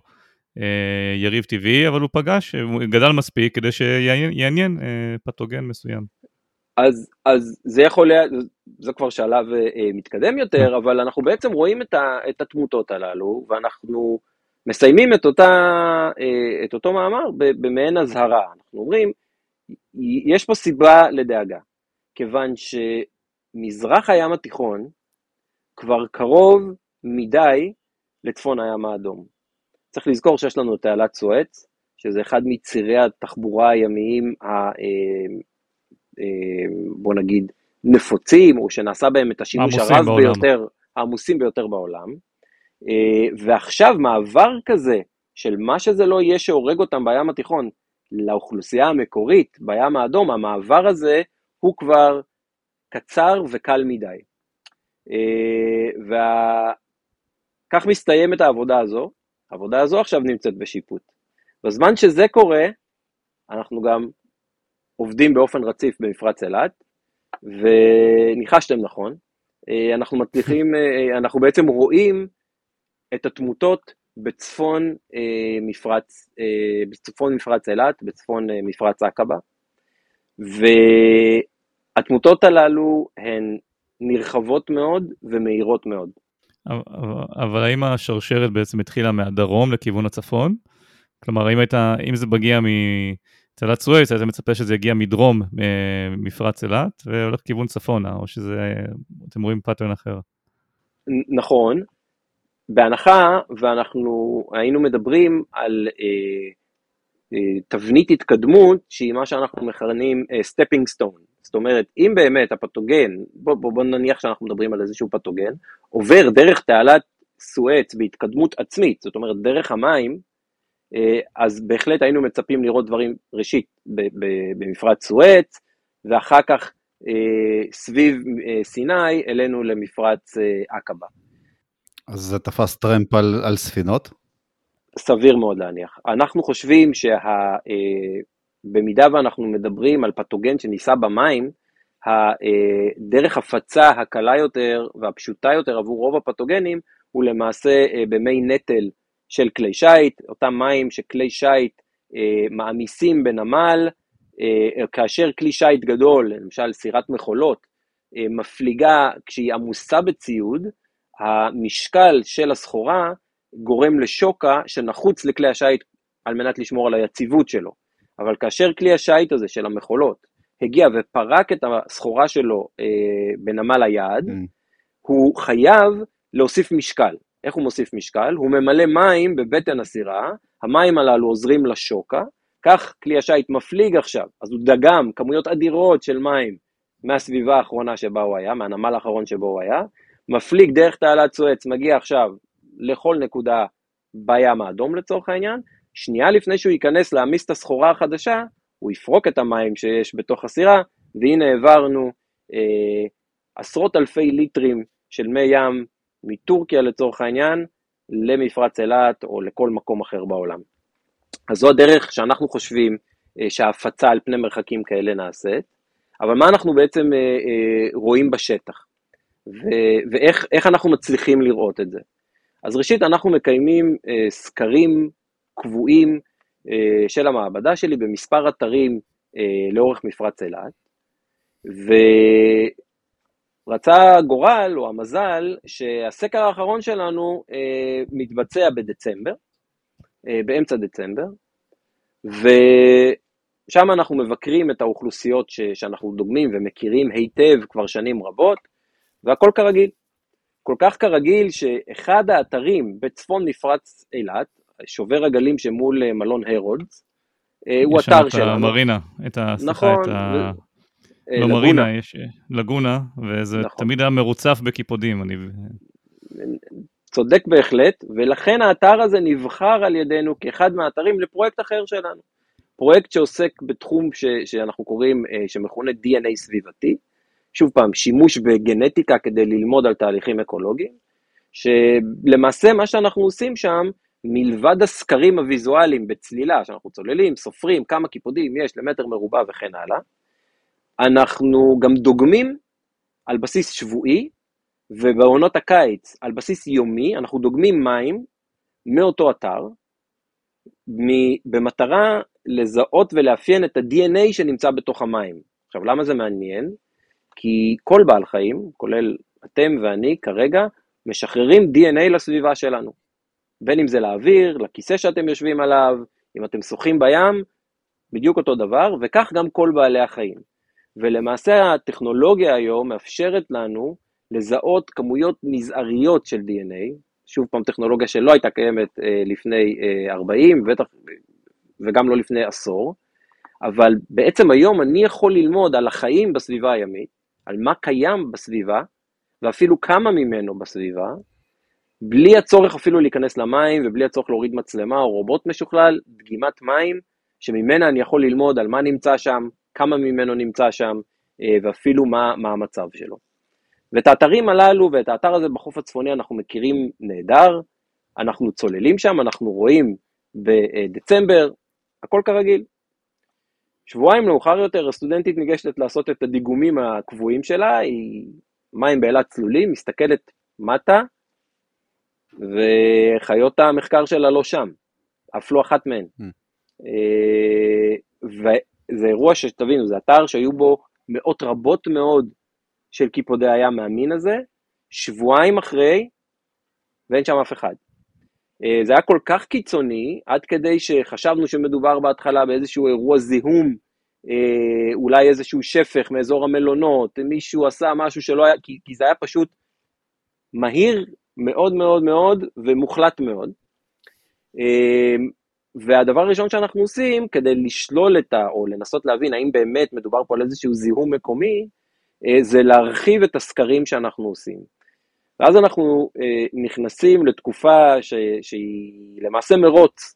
אה, יריב טבעי, אבל הוא פגש, הוא גדל מספיק כדי שיעניין אה, פתוגן מסוים. אז, אז זה יכול להיות, זה כבר שלב אה, מתקדם יותר, אבל אנחנו בעצם רואים את, ה, את התמותות הללו, ואנחנו מסיימים את, אותה, אה, את אותו מאמר במעין אזהרה. אנחנו אומרים, יש פה סיבה לדאגה, כיוון שמזרח הים התיכון כבר קרוב מדי לצפון הים האדום. צריך לזכור שיש לנו את תעלת סואץ, שזה אחד מצירי התחבורה הימיים, אה, אה, בוא נגיד, נפוצים, או שנעשה בהם את השימוש הרב בעולם. ביותר, העמוסים ביותר בעולם. ועכשיו מעבר כזה של מה שזה לא יהיה שהורג אותם בים התיכון לאוכלוסייה המקורית בים האדום, המעבר הזה הוא כבר קצר וקל מדי. וכך מסתיימת העבודה הזו, העבודה הזו עכשיו נמצאת בשיפוט. בזמן שזה קורה, אנחנו גם עובדים באופן רציף במפרץ אילת, וניחשתם נכון, אנחנו מצליחים, אנחנו בעצם רואים את התמותות בצפון אה, מפרץ, אה, בצפון מפרץ אילת, בצפון אה, מפרץ עקבה, והתמותות הללו הן נרחבות מאוד ומהירות מאוד. אבל, אבל האם השרשרת בעצם התחילה מהדרום לכיוון הצפון? כלומר, אם, הייתה, אם זה מגיע מתעלת סואץ, היית מצפה שזה יגיע מדרום מפרץ אילת והולך כיוון צפונה, או שזה, אתם רואים pattern אחר? נכון, בהנחה ואנחנו היינו מדברים על אה, אה, תבנית התקדמות שהיא מה שאנחנו מכנים stepping uh, stone. זאת אומרת, אם באמת הפתוגן, בוא, בוא, בוא נניח שאנחנו מדברים על איזשהו פתוגן, עובר דרך תעלת סואץ בהתקדמות עצמית, זאת אומרת דרך המים, אה, אז בהחלט היינו מצפים לראות דברים, ראשית, במפרץ סואץ, ואחר כך אה, סביב אה, סיני אלינו למפרץ עקבה. אז זה תפס טרמפ על, על ספינות? סביר מאוד להניח. אנחנו חושבים שבמידה אה, ואנחנו מדברים על פתוגן שנישא במים, הדרך הפצה הקלה יותר והפשוטה יותר עבור רוב הפתוגנים הוא למעשה אה, במי נטל של כלי שיט, אותם מים שכלי שיט אה, מעמיסים בנמל, כאשר כלי שיט גדול, למשל סירת מכולות, מפליגה כשהיא עמוסה בציוד, המשקל של הסחורה גורם לשוקה שנחוץ לכלי השיט על מנת לשמור על היציבות שלו. אבל כאשר כלי השיט הזה של המכולות הגיע ופרק את הסחורה שלו אה, בנמל היעד, mm. הוא חייב להוסיף משקל. איך הוא מוסיף משקל? הוא ממלא מים בבטן הסירה, המים הללו עוזרים לשוקה, כך כלי השיט מפליג עכשיו, אז הוא דגם כמויות אדירות של מים מהסביבה האחרונה שבה הוא היה, מהנמל האחרון שבו הוא היה, מפליג דרך תעלת סואץ, מגיע עכשיו לכל נקודה בים האדום לצורך העניין, שנייה לפני שהוא ייכנס להעמיס את הסחורה החדשה, הוא יפרוק את המים שיש בתוך הסירה, והנה העברנו אה, עשרות אלפי ליטרים של מי ים מטורקיה לצורך העניין, למפרץ אילת או לכל מקום אחר בעולם. אז זו הדרך שאנחנו חושבים אה, שההפצה על פני מרחקים כאלה נעשית, אבל מה אנחנו בעצם אה, אה, רואים בשטח? ו- ואיך אנחנו מצליחים לראות את זה. אז ראשית, אנחנו מקיימים סקרים קבועים של המעבדה שלי במספר אתרים לאורך מפרץ אילת, ורצה הגורל או המזל שהסקר האחרון שלנו אה, מתבצע בדצמבר, אה, באמצע דצמבר, ושם אנחנו מבקרים את האוכלוסיות ש- שאנחנו דוגמים ומכירים היטב כבר שנים רבות, והכל כרגיל. כל כך כרגיל שאחד האתרים בצפון מפרץ אילת, שובר הגלים שמול אה, מלון הרודס, אה, הוא אתר שלנו. יש שם את המרינה, את ה... נכון. את ה... אה, לא מרינה, יש לגונה, וזה נכון. תמיד היה מרוצף בקיפודים. אני... צודק בהחלט, ולכן האתר הזה נבחר על ידינו כאחד מהאתרים לפרויקט אחר שלנו. פרויקט שעוסק בתחום ש, שאנחנו קוראים, שמכונה DNA סביבתי, שוב פעם, שימוש בגנטיקה כדי ללמוד על תהליכים אקולוגיים, שלמעשה מה שאנחנו עושים שם, מלבד הסקרים הוויזואליים בצלילה, שאנחנו צוללים, סופרים כמה קיפודים יש למטר מרובע וכן הלאה, אנחנו גם דוגמים על בסיס שבועי, ובעונות הקיץ על בסיס יומי, אנחנו דוגמים מים מאותו אתר, במטרה לזהות ולאפיין את ה-DNA שנמצא בתוך המים. עכשיו, למה זה מעניין? כי כל בעל חיים, כולל אתם ואני כרגע, משחררים DNA לסביבה שלנו. בין אם זה לאוויר, לכיסא שאתם יושבים עליו, אם אתם שוחים בים, בדיוק אותו דבר, וכך גם כל בעלי החיים. ולמעשה הטכנולוגיה היום מאפשרת לנו לזהות כמויות מזעריות של DNA, שוב פעם טכנולוגיה שלא הייתה קיימת אה, לפני אה, 40, בטח, וגם לא לפני עשור, אבל בעצם היום אני יכול ללמוד על החיים בסביבה הימית, על מה קיים בסביבה, ואפילו כמה ממנו בסביבה, בלי הצורך אפילו להיכנס למים ובלי הצורך להוריד מצלמה או רובוט משוכלל, דגימת מים, שממנה אני יכול ללמוד על מה נמצא שם, כמה ממנו נמצא שם, אה, ואפילו מה, מה המצב שלו. ואת האתרים הללו ואת האתר הזה בחוף הצפוני אנחנו מכירים נהדר, אנחנו צוללים שם, אנחנו רואים בדצמבר, הכל כרגיל. שבועיים מאוחר יותר הסטודנטית ניגשת לעשות את הדיגומים הקבועים שלה, היא מים באילת צלולים, מסתכלת מטה, וחיות המחקר שלה לא שם, אף לא אחת מהן. Mm. וזה אירוע שתבינו, זה אתר שהיו בו מאות רבות מאוד של קיפודי הים מהמין הזה, שבועיים אחרי, ואין שם אף אחד. אה, זה היה כל כך קיצוני, עד כדי שחשבנו שמדובר בהתחלה באיזשהו אירוע זיהום, אה, אולי איזשהו שפך מאזור המלונות, מישהו עשה משהו שלא היה, כי, כי זה היה פשוט מהיר מאוד מאוד מאוד ומוחלט מאוד. והדבר הראשון שאנחנו עושים כדי לשלול את ה... או לנסות להבין האם באמת מדובר פה על איזשהו זיהום מקומי, אה, זה להרחיב את הסקרים שאנחנו עושים. ואז אנחנו אה, נכנסים לתקופה ש, שהיא למעשה מרוץ.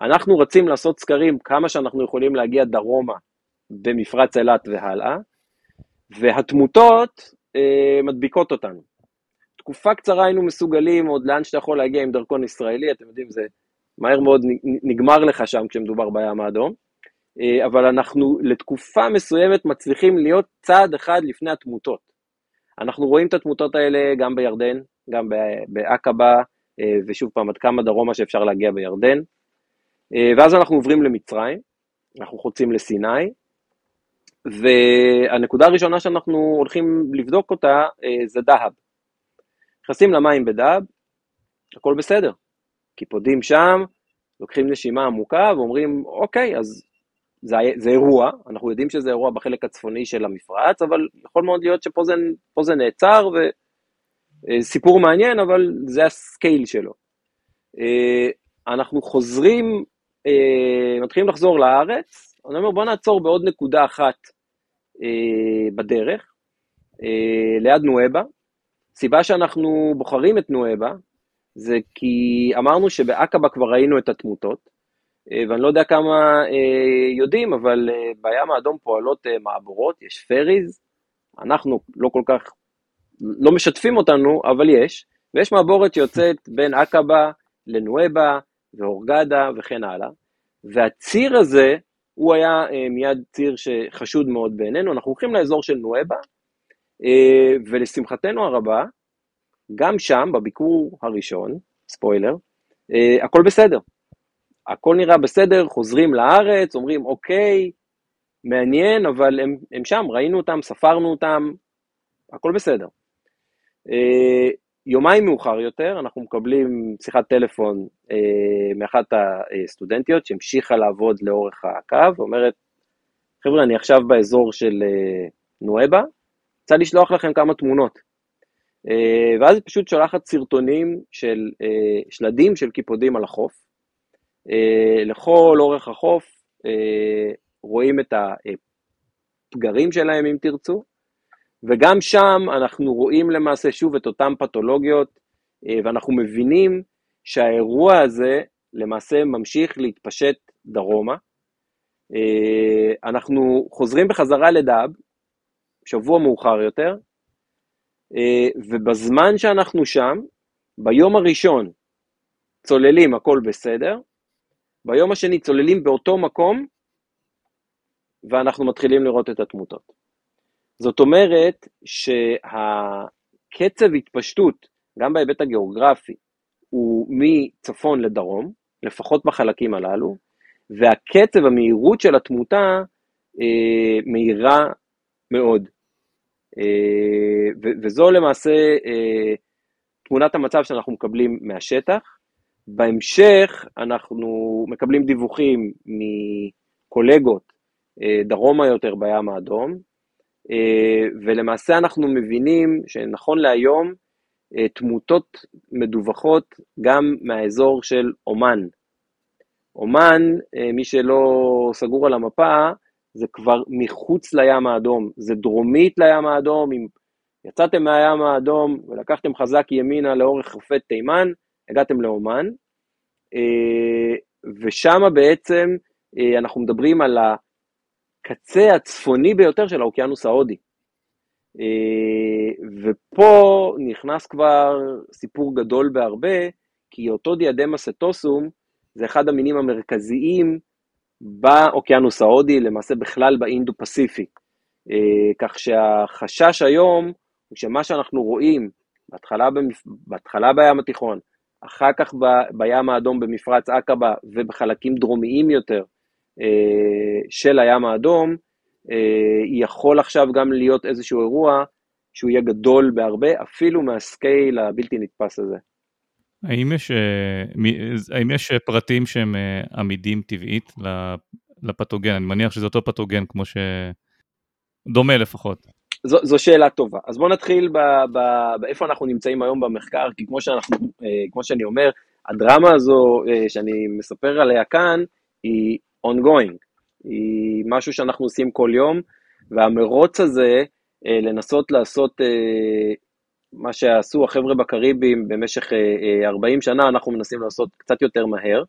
אנחנו רצים לעשות סקרים כמה שאנחנו יכולים להגיע דרומה במפרץ אילת והלאה, והתמותות אה, מדביקות אותנו. תקופה קצרה היינו מסוגלים עוד לאן שאתה יכול להגיע עם דרכון ישראלי, אתם יודעים, זה מהר מאוד נגמר לך שם כשמדובר בים האדום. אה, אבל אנחנו לתקופה מסוימת מצליחים להיות צעד אחד לפני התמותות. אנחנו רואים את התמותות האלה גם בירדן, גם בעקבה, אה, ושוב פעם, עד כמה דרומה שאפשר להגיע בירדן. אה, ואז אנחנו עוברים למצרים, אנחנו חוצים לסיני, והנקודה הראשונה שאנחנו הולכים לבדוק אותה זה דהב. נכנסים למים בדהב, הכל בסדר. קיפודים שם, לוקחים נשימה עמוקה ואומרים, אוקיי, אז זה, זה אירוע, אנחנו יודעים שזה אירוע בחלק הצפוני של המפרץ, אבל יכול מאוד להיות שפה זה, זה נעצר, וסיפור מעניין, אבל זה ה scale שלו. אה, אנחנו חוזרים, אה, מתחילים לחזור לארץ, אני אומר בוא נעצור בעוד נקודה אחת אה, בדרך, ליד נואבה. סיבה שאנחנו בוחרים את נואבה, זה כי אמרנו שבעקבה כבר ראינו את התמותות, אה, ואני לא יודע כמה אה, יודעים, אבל אה, בים האדום פועלות מעבורות, יש פריז, אנחנו לא כל כך, לא משתפים אותנו, אבל יש, ויש מעבורת שיוצאת בין עקבה לנואבה והורגדה וכן הלאה, והציר הזה, הוא היה מיד ציר שחשוד מאוד בעינינו, אנחנו הולכים לאזור של נואבה, ולשמחתנו הרבה, גם שם, בביקור הראשון, ספוילר, הכל בסדר. הכל נראה בסדר, חוזרים לארץ, אומרים אוקיי, מעניין, אבל הם, הם שם, ראינו אותם, ספרנו אותם, הכל בסדר. אה, יומיים מאוחר יותר, אנחנו מקבלים שיחת טלפון אה, מאחת הסטודנטיות שהמשיכה לעבוד לאורך הקו, ואומרת, חבר'ה, אני עכשיו באזור של אה, נואבה, רוצה לשלוח לכם כמה תמונות. אה, ואז היא פשוט שולחת סרטונים של אה, שלדים של קיפודים על החוף, אה, לכל אורך החוף רואים את הפגרים שלהם אם תרצו, וגם שם אנחנו רואים למעשה שוב את אותן פתולוגיות, ואנחנו מבינים שהאירוע הזה למעשה ממשיך להתפשט דרומה. אנחנו חוזרים בחזרה לדאב, שבוע מאוחר יותר, ובזמן שאנחנו שם, ביום הראשון צוללים, הכל בסדר, ביום השני צוללים באותו מקום, ואנחנו מתחילים לראות את התמותות. זאת אומרת שהקצב התפשטות, גם בהיבט הגיאוגרפי, הוא מצפון לדרום, לפחות בחלקים הללו, והקצב, המהירות של התמותה אה, מהירה מאוד. אה, וזו למעשה אה, תמונת המצב שאנחנו מקבלים מהשטח. בהמשך אנחנו מקבלים דיווחים מקולגות אה, דרומה יותר בים האדום, ולמעשה אנחנו מבינים שנכון להיום תמותות מדווחות גם מהאזור של אומן. אומן, מי שלא סגור על המפה, זה כבר מחוץ לים האדום, זה דרומית לים האדום, אם יצאתם מהים האדום ולקחתם חזק ימינה לאורך חופי תימן, הגעתם לאומן, ושם בעצם אנחנו מדברים על הקצה הצפוני ביותר של האוקיינוס ההודי. אה, ופה נכנס כבר סיפור גדול בהרבה, כי אותו דיאדמה סטוסום זה אחד המינים המרכזיים באוקיינוס ההודי, למעשה בכלל באינדו פסיפי. אה, כך שהחשש היום הוא שמה שאנחנו רואים בהתחלה, במפ... בהתחלה בים התיכון, אחר כך ב... בים האדום במפרץ עקבה ובחלקים דרומיים יותר אה, של הים האדום, אה, יכול עכשיו גם להיות איזשהו אירוע שהוא יהיה גדול בהרבה, אפילו מהסקייל הבלתי נתפס הזה. האם יש, אה, האם יש פרטים שהם עמידים טבעית לפתוגן? אני מניח שזה אותו פתוגן כמו ש... דומה לפחות. זו, זו שאלה טובה. אז בואו נתחיל באיפה אנחנו נמצאים היום במחקר, כי כמו, שאנחנו, כמו שאני אומר, הדרמה הזו שאני מספר עליה כאן, היא ongoing, היא משהו שאנחנו עושים כל יום, והמרוץ הזה, אה, לנסות לעשות אה, מה שעשו החבר'ה בקריבים במשך 40 אה, שנה, אנחנו מנסים לעשות קצת יותר מהר.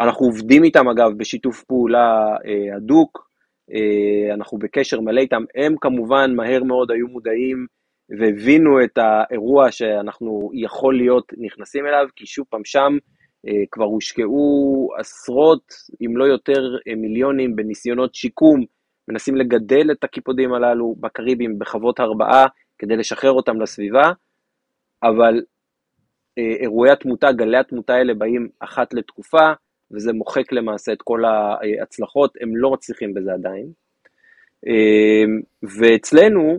אנחנו עובדים איתם אגב בשיתוף פעולה הדוק, אנחנו בקשר מלא איתם, הם כמובן מהר מאוד היו מודעים והבינו את האירוע שאנחנו יכול להיות נכנסים אליו, כי שוב פעם שם אה, כבר הושקעו עשרות, אם לא יותר, אה, מיליונים בניסיונות שיקום, מנסים לגדל את הקיפודים הללו בקריבים בחוות הרבעה כדי לשחרר אותם לסביבה, אבל אה, אירועי התמותה, גלי התמותה האלה באים אחת לתקופה, וזה מוחק למעשה את כל ההצלחות, הם לא מצליחים בזה עדיין. ואצלנו,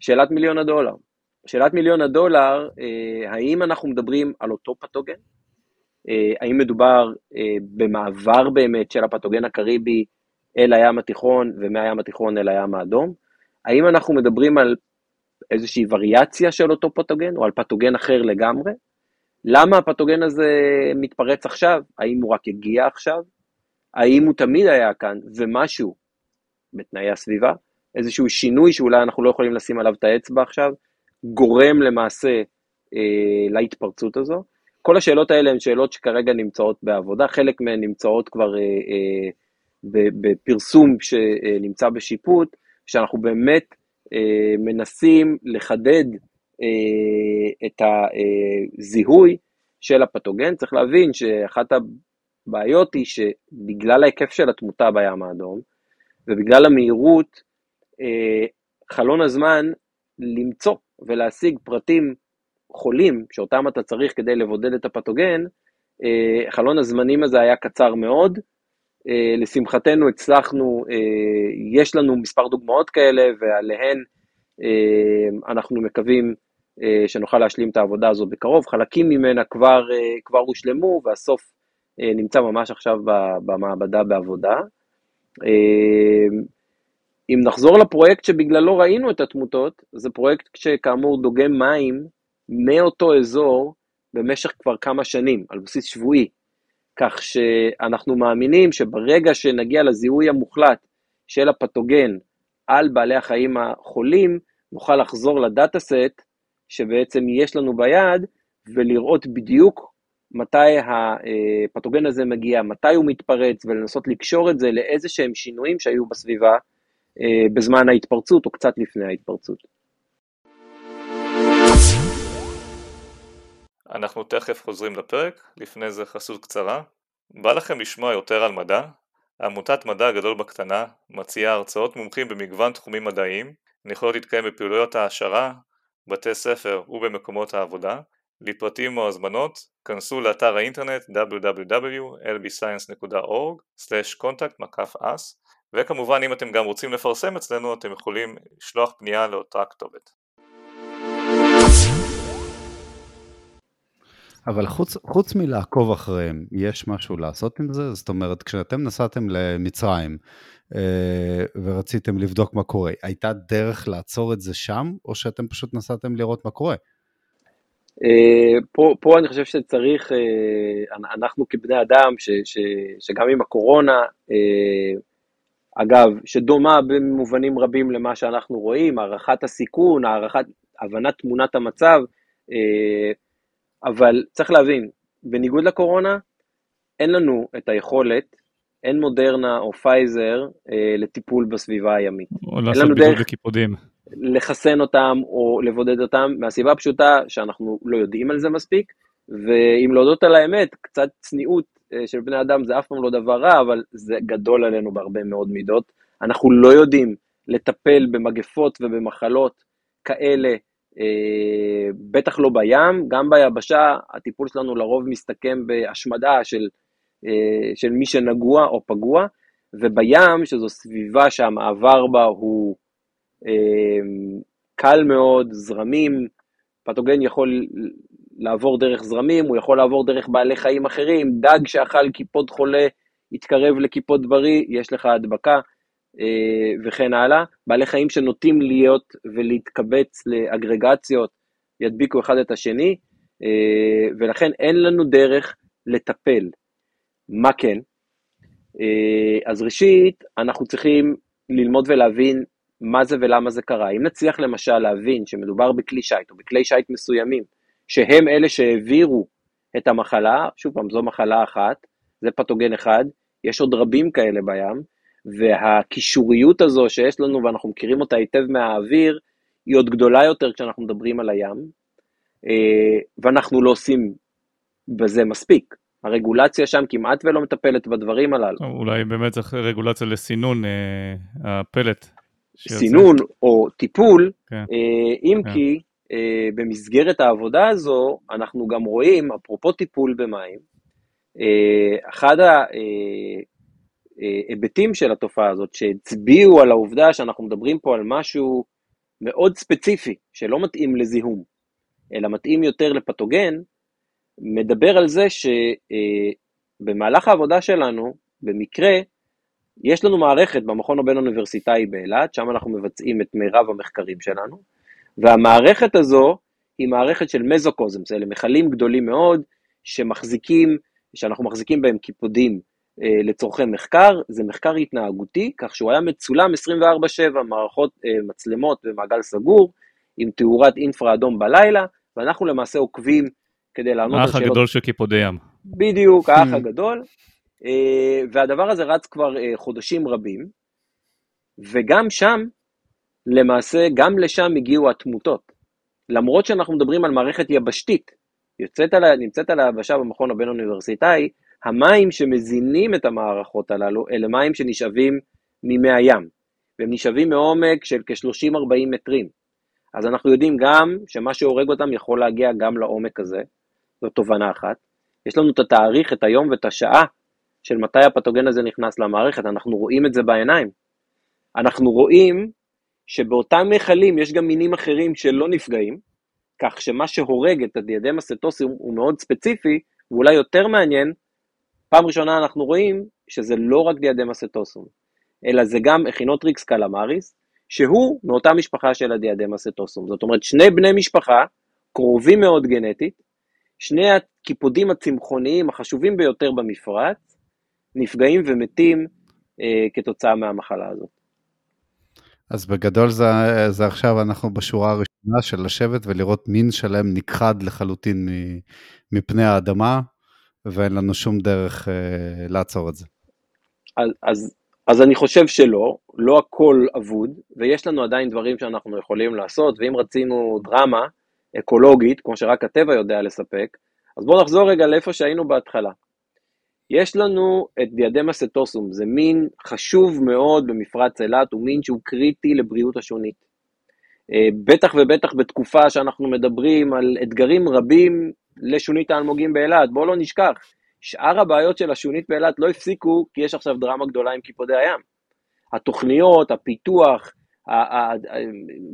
שאלת מיליון הדולר. שאלת מיליון הדולר, האם אנחנו מדברים על אותו פתוגן? אה, האם מדובר אה, במעבר באמת של הפתוגן הקריבי אל הים התיכון ומהים התיכון אל הים האדום? האם אנחנו מדברים על איזושהי וריאציה של אותו פתוגן או על פתוגן אחר לגמרי? למה הפתוגן הזה מתפרץ עכשיו? האם הוא רק הגיע עכשיו? האם הוא תמיד היה כאן ומשהו בתנאי הסביבה, איזשהו שינוי שאולי אנחנו לא יכולים לשים עליו את האצבע עכשיו, גורם למעשה אה, להתפרצות הזו? כל השאלות האלה הן שאלות שכרגע נמצאות בעבודה, חלק מהן נמצאות כבר אה, אה, בפרסום שנמצא בשיפוט, שאנחנו באמת מנסים לחדד אה, את הזיהוי של הפתוגן. צריך להבין שאחת הבעיות היא שבגלל ההיקף של התמותה בים האדום, ובגלל המהירות, אה, חלון הזמן למצוא ולהשיג פרטים חולים, שאותם אתה צריך כדי לבודד את הפתוגן, אה, חלון הזמנים הזה היה קצר מאוד. אה, לשמחתנו הצלחנו, אה, יש לנו מספר דוגמאות כאלה, ועליהן אנחנו מקווים שנוכל להשלים את העבודה הזו בקרוב. חלקים ממנה כבר, כבר הושלמו, והסוף נמצא ממש עכשיו במעבדה בעבודה. אם נחזור לפרויקט שבגללו ראינו את התמותות, זה פרויקט שכאמור דוגם מים מאותו אזור במשך כבר כמה שנים, על בסיס שבועי. כך שאנחנו מאמינים שברגע שנגיע לזיהוי המוחלט של הפתוגן על בעלי החיים החולים, נוכל לחזור לדאטה סט שבעצם יש לנו ביד, ולראות בדיוק מתי הפתוגן הזה מגיע, מתי הוא מתפרץ, ולנסות לקשור את זה לאיזה שהם שינויים שהיו בסביבה אה, בזמן ההתפרצות או קצת לפני ההתפרצות. אנחנו תכף חוזרים לפרק, לפני זה חסות קצרה. בא לכם לשמוע יותר על מדע? עמותת מדע הגדול בקטנה מציעה הרצאות מומחים במגוון תחומים מדעיים, יכולות להתקיים בפעילויות העשרה, בתי ספר ובמקומות העבודה. לפרטים או הזמנות, כנסו לאתר האינטרנט www.lbscience.org/contact-us וכמובן אם אתם גם רוצים לפרסם אצלנו אתם יכולים לשלוח פנייה לאותה כתובת. אבל חוץ, חוץ מלעקוב אחריהם, יש משהו לעשות עם זה? זאת אומרת, כשאתם נסעתם למצרים אה, ורציתם לבדוק מה קורה, הייתה דרך לעצור את זה שם, או שאתם פשוט נסעתם לראות מה קורה? אה, פה, פה אני חושב שצריך, אה, אנחנו כבני אדם, ש, ש, שגם עם הקורונה, אה, אגב, שדומה במובנים רבים למה שאנחנו רואים, הערכת הסיכון, הערכת, הבנת תמונת המצב, אבל צריך להבין, בניגוד לקורונה, אין לנו את היכולת, אין מודרנה או פייזר לטיפול בסביבה הימית. או לעשות בידוד בקיפודים. לחסן אותם או לבודד אותם, מהסיבה הפשוטה שאנחנו לא יודעים על זה מספיק, ואם להודות על האמת, קצת צניעות אה, של בני אדם זה אף פעם לא דבר רע, אבל זה גדול עלינו בהרבה מאוד מידות. אנחנו לא יודעים לטפל במגפות ובמחלות כאלה, אה, בטח לא בים, גם ביבשה הטיפול שלנו לרוב מסתכם בהשמדה של, אה, של מי שנגוע או פגוע, ובים, שזו סביבה שהמעבר בה הוא אמ, קל מאוד, זרמים, פתוגן יכול לעבור דרך זרמים, הוא יכול לעבור דרך בעלי חיים אחרים, דג שאכל קיפוד חולה יתקרב לקיפוד בריא, יש לך הדבקה. אה, וכן הלאה. בעלי חיים שנוטים להיות ולהתקבץ לאגרגציות ידביקו אחד את השני, אה, ולכן אין לנו דרך לטפל. מה כן? אה, אז ראשית, אנחנו צריכים ללמוד ולהבין מה זה ולמה זה קרה. אם נצליח למשל להבין שמדובר בכלי שיט או בכלי שיט מסוימים, שהם אלה שהעבירו את המחלה, שוב פעם, זו מחלה אחת, זה פתוגן אחד, יש עוד רבים כאלה בים, והקישוריות הזו שיש לנו ואנחנו מכירים אותה היטב מהאוויר, היא עוד גדולה יותר כשאנחנו מדברים על הים, אה, ואנחנו לא עושים בזה מספיק. הרגולציה שם כמעט ולא מטפלת בדברים הללו. אולי באמת צריך רגולציה לסינון אה, הפלט סינון או טיפול, כן. אה, אם כן. כי אה, במסגרת העבודה הזו אנחנו גם רואים, אפרופו טיפול במים, אה, אחד ההיבטים של התופעה הזאת שהצביעו על העובדה שאנחנו מדברים פה על משהו מאוד ספציפי, שלא מתאים לזיהום, אלא מתאים יותר לפתוגן, מדבר על זה שבמהלך העבודה שלנו, במקרה, יש לנו מערכת במכון הבין-אוניברסיטאי באילת, שם אנחנו מבצעים את מירב המחקרים שלנו, והמערכת הזו היא מערכת של מזוקוזמס, אלה מכלים גדולים מאוד שמחזיקים, שאנחנו מחזיקים בהם קיפודים. אה, לצורכי מחקר, זה מחקר התנהגותי, כך שהוא היה מצולם 24/7, מערכות אה, מצלמות במעגל סגור, עם תאורת אינפרה אדום בלילה, ואנחנו למעשה עוקבים כדי לענות על שאלות. האח הגדול של קיפודי ים. בדיוק, האח hmm. הגדול. אה, והדבר הזה רץ כבר אה, חודשים רבים, וגם שם, למעשה, גם לשם הגיעו התמותות. למרות שאנחנו מדברים על מערכת יבשתית, יוצאת על, נמצאת על היבשה במכון הבין-אוניברסיטאי, המים שמזינים את המערכות הללו, אלה מים שנשאבים ממי הים, והם נשאבים מעומק של כ-30-40 מטרים. אז אנחנו יודעים גם שמה שהורג אותם יכול להגיע גם לעומק הזה, זו תובנה אחת. יש לנו את התאריך, את היום ואת השעה של מתי הפתוגן הזה נכנס למערכת, אנחנו רואים את זה בעיניים. אנחנו רואים שבאותם מכלים יש גם מינים אחרים שלא נפגעים, כך שמה שהורג את ה Diadema setosum הוא מאוד ספציפי, ואולי יותר מעניין, פעם ראשונה אנחנו רואים שזה לא רק Diadema setosum, אלא זה גם Echinothrix calamaris, שהוא מאותה משפחה של ה Diadema setosum. זאת אומרת, שני בני משפחה, קרובים מאוד גנטית, שני הקיפודים הצמחוניים החשובים ביותר במפרץ, נפגעים ומתים אה, כתוצאה מהמחלה הזאת. אז בגדול זה, זה עכשיו אנחנו בשורה הראשונה של לשבת ולראות מין שלם נכחד לחלוטין מפני האדמה, ואין לנו שום דרך אה, לעצור את זה. אז, אז, אז אני חושב שלא, לא הכל אבוד, ויש לנו עדיין דברים שאנחנו יכולים לעשות, ואם רצינו דרמה, אקולוגית, כמו שרק הטבע יודע לספק, אז בואו נחזור רגע לאיפה שהיינו בהתחלה. יש לנו את דיאדמה סטוסום, זה מין חשוב מאוד במפרץ אילת, הוא מין שהוא קריטי לבריאות השונית. אה, בטח ובטח בתקופה שאנחנו מדברים על אתגרים רבים לשונית האלמוגים באילת, בואו לא נשכח, שאר הבעיות של השונית באילת לא הפסיקו כי יש עכשיו דרמה גדולה עם קיפודי הים. התוכניות, הפיתוח,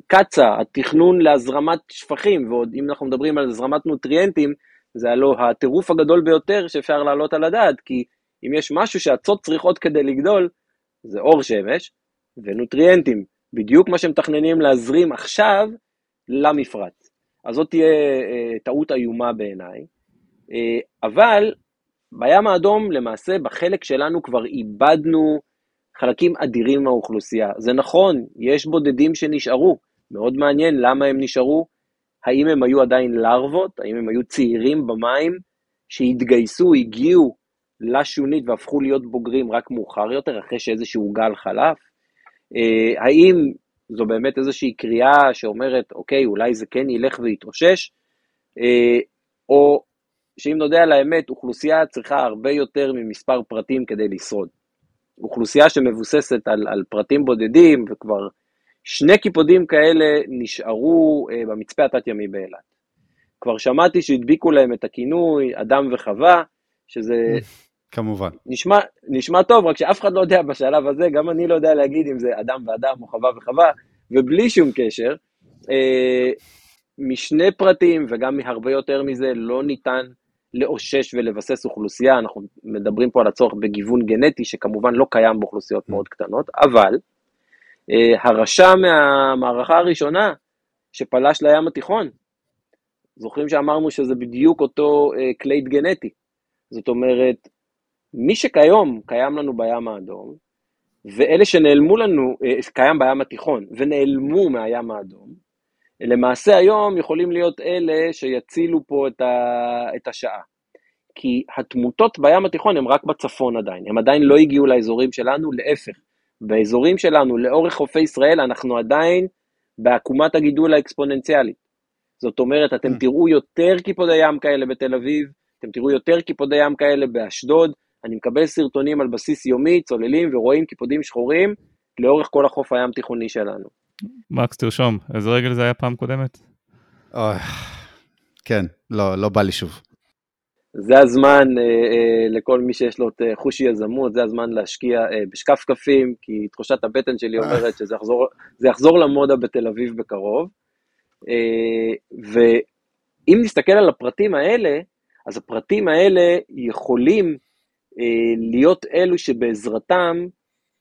קצ"א, התכנון להזרמת שפכים, ועוד אם אנחנו מדברים על הזרמת נוטריאנטים, זה הלא הטירוף הגדול ביותר שאפשר להעלות על הדעת, כי אם יש משהו שהצות צריכות כדי לגדול, זה אור שמש ונוטריאנטים, בדיוק מה שמתכננים להזרים עכשיו למפרץ. אז זאת תהיה אה, טעות איומה בעיניי, אה, אבל בים האדום למעשה בחלק שלנו כבר איבדנו חלקים אדירים מהאוכלוסייה. זה נכון, יש בודדים שנשארו, מאוד מעניין למה הם נשארו, האם הם היו עדיין לארוות, האם הם היו צעירים במים, שהתגייסו, הגיעו לשונית והפכו להיות בוגרים רק מאוחר יותר, אחרי שאיזשהו גל חלף? אה, האם זו באמת איזושהי קריאה שאומרת, אוקיי, אולי זה כן ילך ויתאושש, אה, או שאם נודה על האמת, אוכלוסייה צריכה הרבה יותר ממספר פרטים כדי לשרוד. אוכלוסייה שמבוססת על, על פרטים בודדים, וכבר שני קיפודים כאלה נשארו אה, במצפה התת-ימי באילת. כבר שמעתי שהדביקו להם את הכינוי אדם וחווה, שזה... כמובן. נשמע, נשמע טוב, רק שאף אחד לא יודע בשלב הזה, גם אני לא יודע להגיד אם זה אדם ואדם או חווה וחווה, ובלי שום קשר, אה, משני פרטים וגם מהרבה יותר מזה לא ניתן לאושש ולבסס אוכלוסייה, אנחנו מדברים פה על הצורך בגיוון גנטי שכמובן לא קיים באוכלוסיות mm. מאוד קטנות, אבל אה, הרשע מהמערכה הראשונה שפלש לים התיכון, זוכרים שאמרנו שזה בדיוק אותו אה, קלייד גנטי, זאת אומרת, מי שכיום קיים לנו בים האדום, ואלה שנעלמו לנו, אה, קיים בים התיכון, ונעלמו מהים האדום, למעשה היום יכולים להיות אלה שיצילו פה את, ה, את השעה. כי התמותות בים התיכון הן רק בצפון עדיין, הם עדיין לא הגיעו לאזורים שלנו, להפך. באזורים שלנו, לאורך חופי ישראל, אנחנו עדיין בעקומת הגידול האקספוננציאלית. זאת אומרת, אתם mm. תראו יותר קיפודי ים כאלה בתל אביב, אתם תראו יותר קיפודי ים כאלה באשדוד, אני מקבל סרטונים על בסיס יומי, צוללים ורואים קיפודים שחורים לאורך כל החוף הים תיכוני שלנו. מקס, תרשום, איזה רגל זה היה פעם קודמת? כן, לא, לא בא לי שוב. זה הזמן אה, אה, לכל מי שיש לו את אה, חוש יזמות, זה הזמן להשקיע אה, בשקפקפים, כי תחושת הבטן שלי אומרת שזה יחזור, יחזור למודה בתל אביב בקרוב. אה, ואם נסתכל על הפרטים האלה, אז הפרטים האלה יכולים להיות אלו שבעזרתם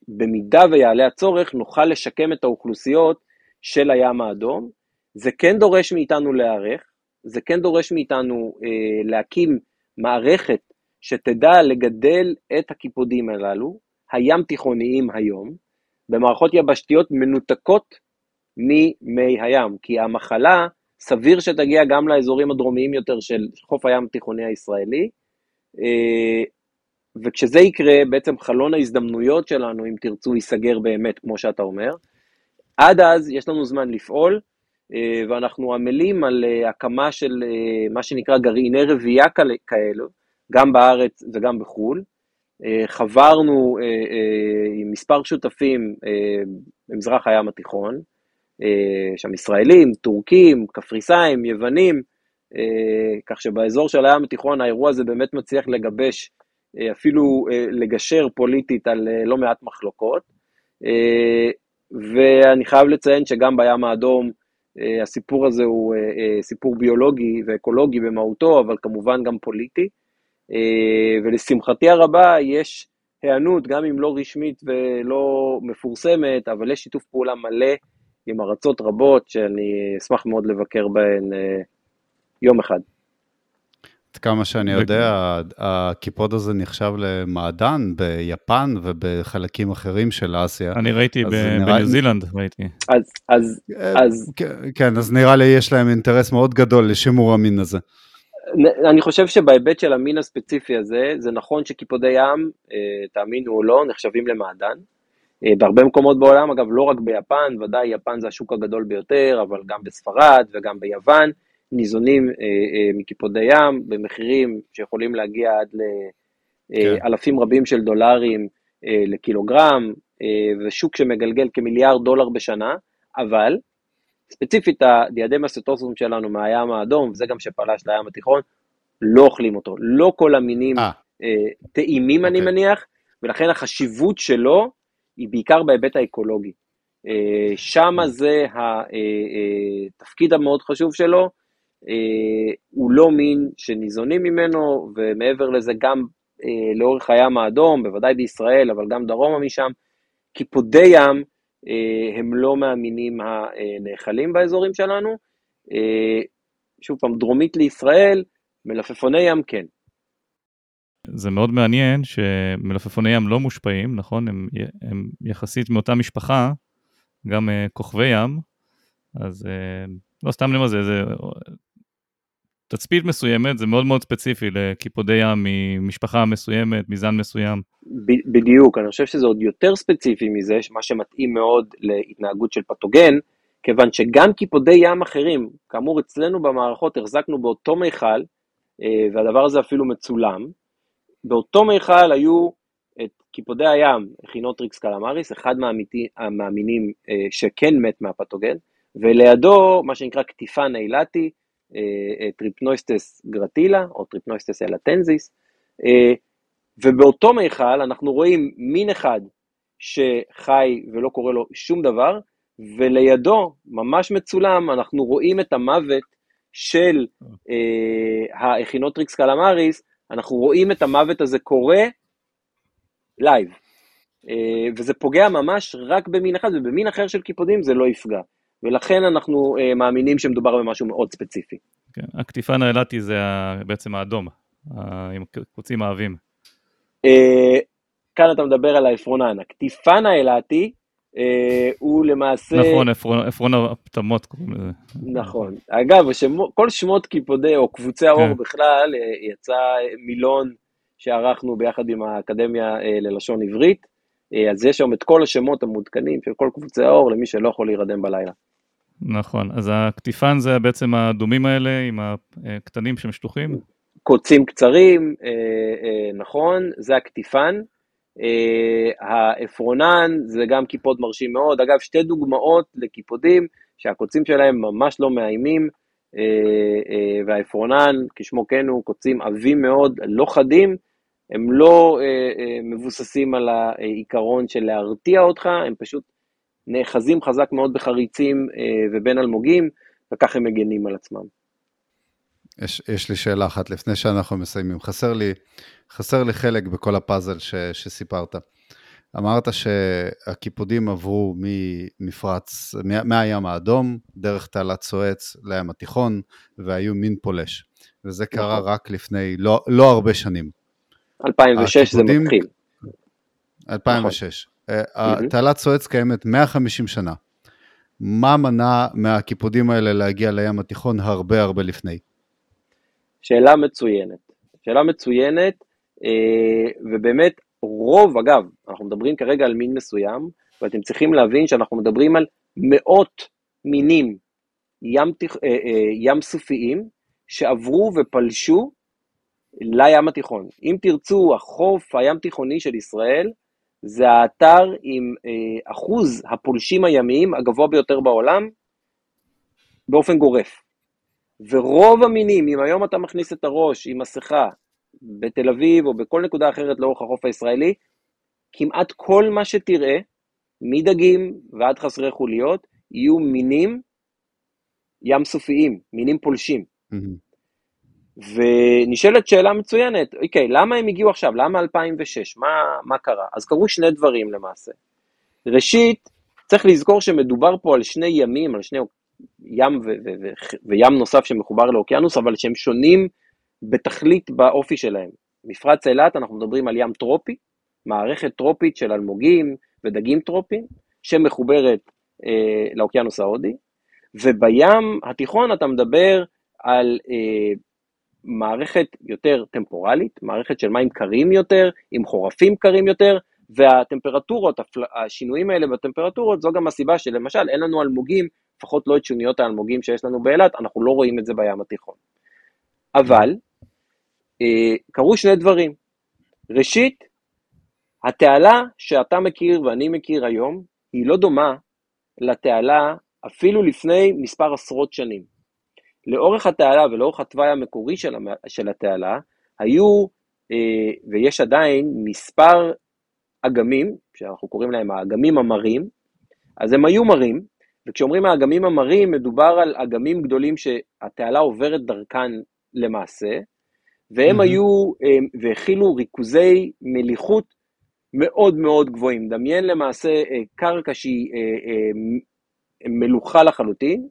במידה ויעלה הצורך, נוכל לשקם את האוכלוסיות של הים האדום. זה כן דורש מאיתנו להיערך, זה כן דורש מאיתנו אה, להקים מערכת שתדע לגדל את הקיפודים הללו, הים תיכוניים היום, במערכות יבשתיות מנותקות ממי הים, כי המחלה סביר שתגיע גם לאזורים הדרומיים יותר של חוף הים התיכוני הישראלי, אה, וכשזה יקרה, בעצם חלון ההזדמנויות שלנו, אם תרצו, ייסגר באמת, כמו שאתה אומר. עד אז יש לנו זמן לפעול, אה, ואנחנו עמלים על אה, הקמה של אה, מה שנקרא גרעיני רבייה כאלו, גם בארץ וגם בחו"ל. חברנו עם מספר שותפים במזרח הים התיכון, שם ישראלים, טורקים, קפריסאים, יוונים, כך שבאזור של הים התיכון האירוע הזה באמת מצליח לגבש אפילו אה, לגשר פוליטית על אה, לא מעט מחלוקות. ואני חייב לציין שגם בים האדום הסיפור הזה הוא סיפור ביולוגי ואקולוגי במהותו, אבל כמובן גם פוליטי. ולשמחתי הרבה יש היענות, גם אם לא רשמית ולא מפורסמת, אבל יש שיתוף פעולה מלא עם ארצות רבות שאני אשמח מאוד לבקר בהן יום אחד. עד כמה שאני יודע, הקיפוד הזה נחשב למעדן ביפן ובחלקים אחרים של אסיה. אני ראיתי בניו זילנד, ראיתי. אז, אז, אה, אז... כן, אז נראה לי יש להם אינטרס מאוד גדול לשימור המין הזה. אני חושב שבהיבט של המין הספציפי הזה, זה נכון שקיפודי ים, אה, תאמינו או לא, נחשבים למעדן. אה, בהרבה מקומות בעולם, אגב, לא רק ביפן, ודאי יפן זה השוק הגדול ביותר, אבל גם בספרד וגם ביוון. ניזונים מקיפודי ים במחירים שיכולים להגיע עד לאלפים כן. רבים של דולרים לקילוגרם, ושוק שמגלגל כמיליארד דולר בשנה, אבל ספציפית הדיאדמה סטוסום שלנו מהים האדום, וזה גם שפלש לים התיכון, לא אוכלים אותו. לא כל המינים אה. אה, טעימים, אני אוקיי. מניח, ולכן החשיבות שלו היא בעיקר בהיבט האקולוגי. אה, שמה mm. זה התפקיד המאוד חשוב שלו, הוא לא מין שניזונים ממנו, ומעבר לזה גם לאורך הים האדום, בוודאי בישראל, אבל גם דרומה משם, קיפודי ים הם לא מהמינים הנאכלים באזורים שלנו. שוב פעם, דרומית לישראל, מלפפוני ים כן. זה מאוד מעניין שמלפפוני ים לא מושפעים, נכון? הם, הם יחסית מאותה משפחה, גם uh, כוכבי ים, אז uh, לא סתם למה זה, זה תצפית מסוימת, זה מאוד מאוד ספציפי לקיפודי ים ממשפחה מסוימת, מזן מסוים. ב- בדיוק, אני חושב שזה עוד יותר ספציפי מזה, מה שמתאים מאוד להתנהגות של פתוגן, כיוון שגם קיפודי ים אחרים, כאמור אצלנו במערכות החזקנו באותו מיכל, אה, והדבר הזה אפילו מצולם. באותו מיכל היו את קיפודי הים, Echinothrix calamaris, אחד מהמינים אה, שכן מת מהפתוגן, ולידו מה שנקרא קטיפן אילתי, Tripneustes gratilla או Tripneustes elatensis, ובאותו מיכל אנחנו רואים מין אחד שחי ולא קורה לו שום דבר, ולידו, ממש מצולם, אנחנו רואים את המוות של אה, ה Echinothrix calamaris, אנחנו רואים את המוות הזה קורה live. אה, וזה פוגע ממש רק במין אחד, ובמין אחר של קיפודים זה לא יפגע. ולכן אנחנו אה, מאמינים שמדובר במשהו מאוד ספציפי. כן, הקטיפן האילתי זה בעצם האדום, עם קוצים העבים. אה, כאן אתה מדבר על העפרונן. הקטיפן האילתי אה, הוא למעשה... נכון, עפרון הפטמות קוראים לזה. נכון. אגב, שמו, כל שמות קיפודי או קבוצי האור כן. בכלל, אה, יצא מילון שערכנו ביחד עם האקדמיה אה, ללשון עברית, אז יש שם את כל השמות המעודכנים של כל קבוצי האור למי שלא יכול להירדם בלילה. נכון, אז הקטיפן זה בעצם הדומים האלה עם הקטנים שמשטוחים? קוצים קצרים, נכון, זה הקטיפן. אה, העפרונן זה גם קיפוד מרשים מאוד. אגב, שתי דוגמאות לקיפודים שהקוצים שלהם ממש לא מאיימים, אה, אה, והעפרונן, כשמו כן הוא, קוצים עבים מאוד, לא חדים, הם לא מבוססים על העיקרון של להרתיע אותך, הם פשוט נאחזים חזק מאוד בחריצים ובין אלמוגים, וכך הם מגנים על עצמם. יש, יש לי שאלה אחת לפני שאנחנו מסיימים. חסר לי, חסר לי חלק בכל הפאזל ש, שסיפרת. אמרת שהקיפודים עברו ממפרץ, מהים האדום, דרך תעלת סואץ לים התיכון, והיו מין פולש. וזה קרה נכון. רק לפני לא, לא הרבה שנים. 2006 הקיפודים, זה מתחיל. 2006. נכון. תעלת סואץ קיימת 150 שנה. מה מנע מהקיפודים האלה להגיע לים התיכון הרבה הרבה לפני? שאלה מצוינת. שאלה מצוינת, אה, ובאמת רוב, אגב, אנחנו מדברים כרגע על מין מסוים, ואתם צריכים להבין שאנחנו מדברים על מאות מינים ים, אה, אה, ים סופיים שעברו ופלשו לים התיכון. אם תרצו, החוף הים תיכוני של ישראל זה האתר עם אחוז הפולשים הימיים הגבוה ביותר בעולם באופן גורף. ורוב המינים, אם היום אתה מכניס את הראש עם מסכה בתל אביב או בכל נקודה אחרת לאורך החוף הישראלי, כמעט כל מה שתראה, מדגים ועד חסרי חוליות, יהיו מינים ים סופיים, מינים פולשים. ונשאלת שאלה מצוינת, אוקיי, למה הם הגיעו עכשיו? למה 2006? מה, מה קרה? אז קרו שני דברים למעשה. ראשית, צריך לזכור שמדובר פה על שני ימים, על שני ים ו- ו- ו- וים נוסף שמחובר לאוקיינוס, אבל שהם שונים בתכלית באופי שלהם. מפרץ אילת, אנחנו מדברים על ים טרופי, מערכת טרופית של אלמוגים ודגים טרופיים, שמחוברת אה, לאוקיינוס ההודי, ובים התיכון אתה מדבר על אה, מערכת יותר טמפורלית, מערכת של מים קרים יותר, עם חורפים קרים יותר, והטמפרטורות, השינויים האלה בטמפרטורות, זו גם הסיבה שלמשל אין לנו אלמוגים לפחות לא את שוניות האלמוגים שיש לנו באילת, אנחנו לא רואים את זה בים התיכון. אבל, אה, קרו שני דברים. ראשית, התעלה שאתה מכיר ואני מכיר היום, היא לא דומה לתעלה אפילו לפני מספר עשרות שנים. לאורך התעלה ולאורך התוואי המקורי של, של התעלה, היו, אה, ויש עדיין, מספר אגמים, שאנחנו קוראים להם האגמים המרים, אז הם היו מרים, וכשאומרים האגמים המרים, מדובר על אגמים גדולים שהתעלה עוברת דרכן למעשה, והם mm-hmm. היו, אה, והכילו ריכוזי מליחות מאוד מאוד גבוהים. דמיין למעשה אה, קרקע שהיא מלוכה לחלוטין,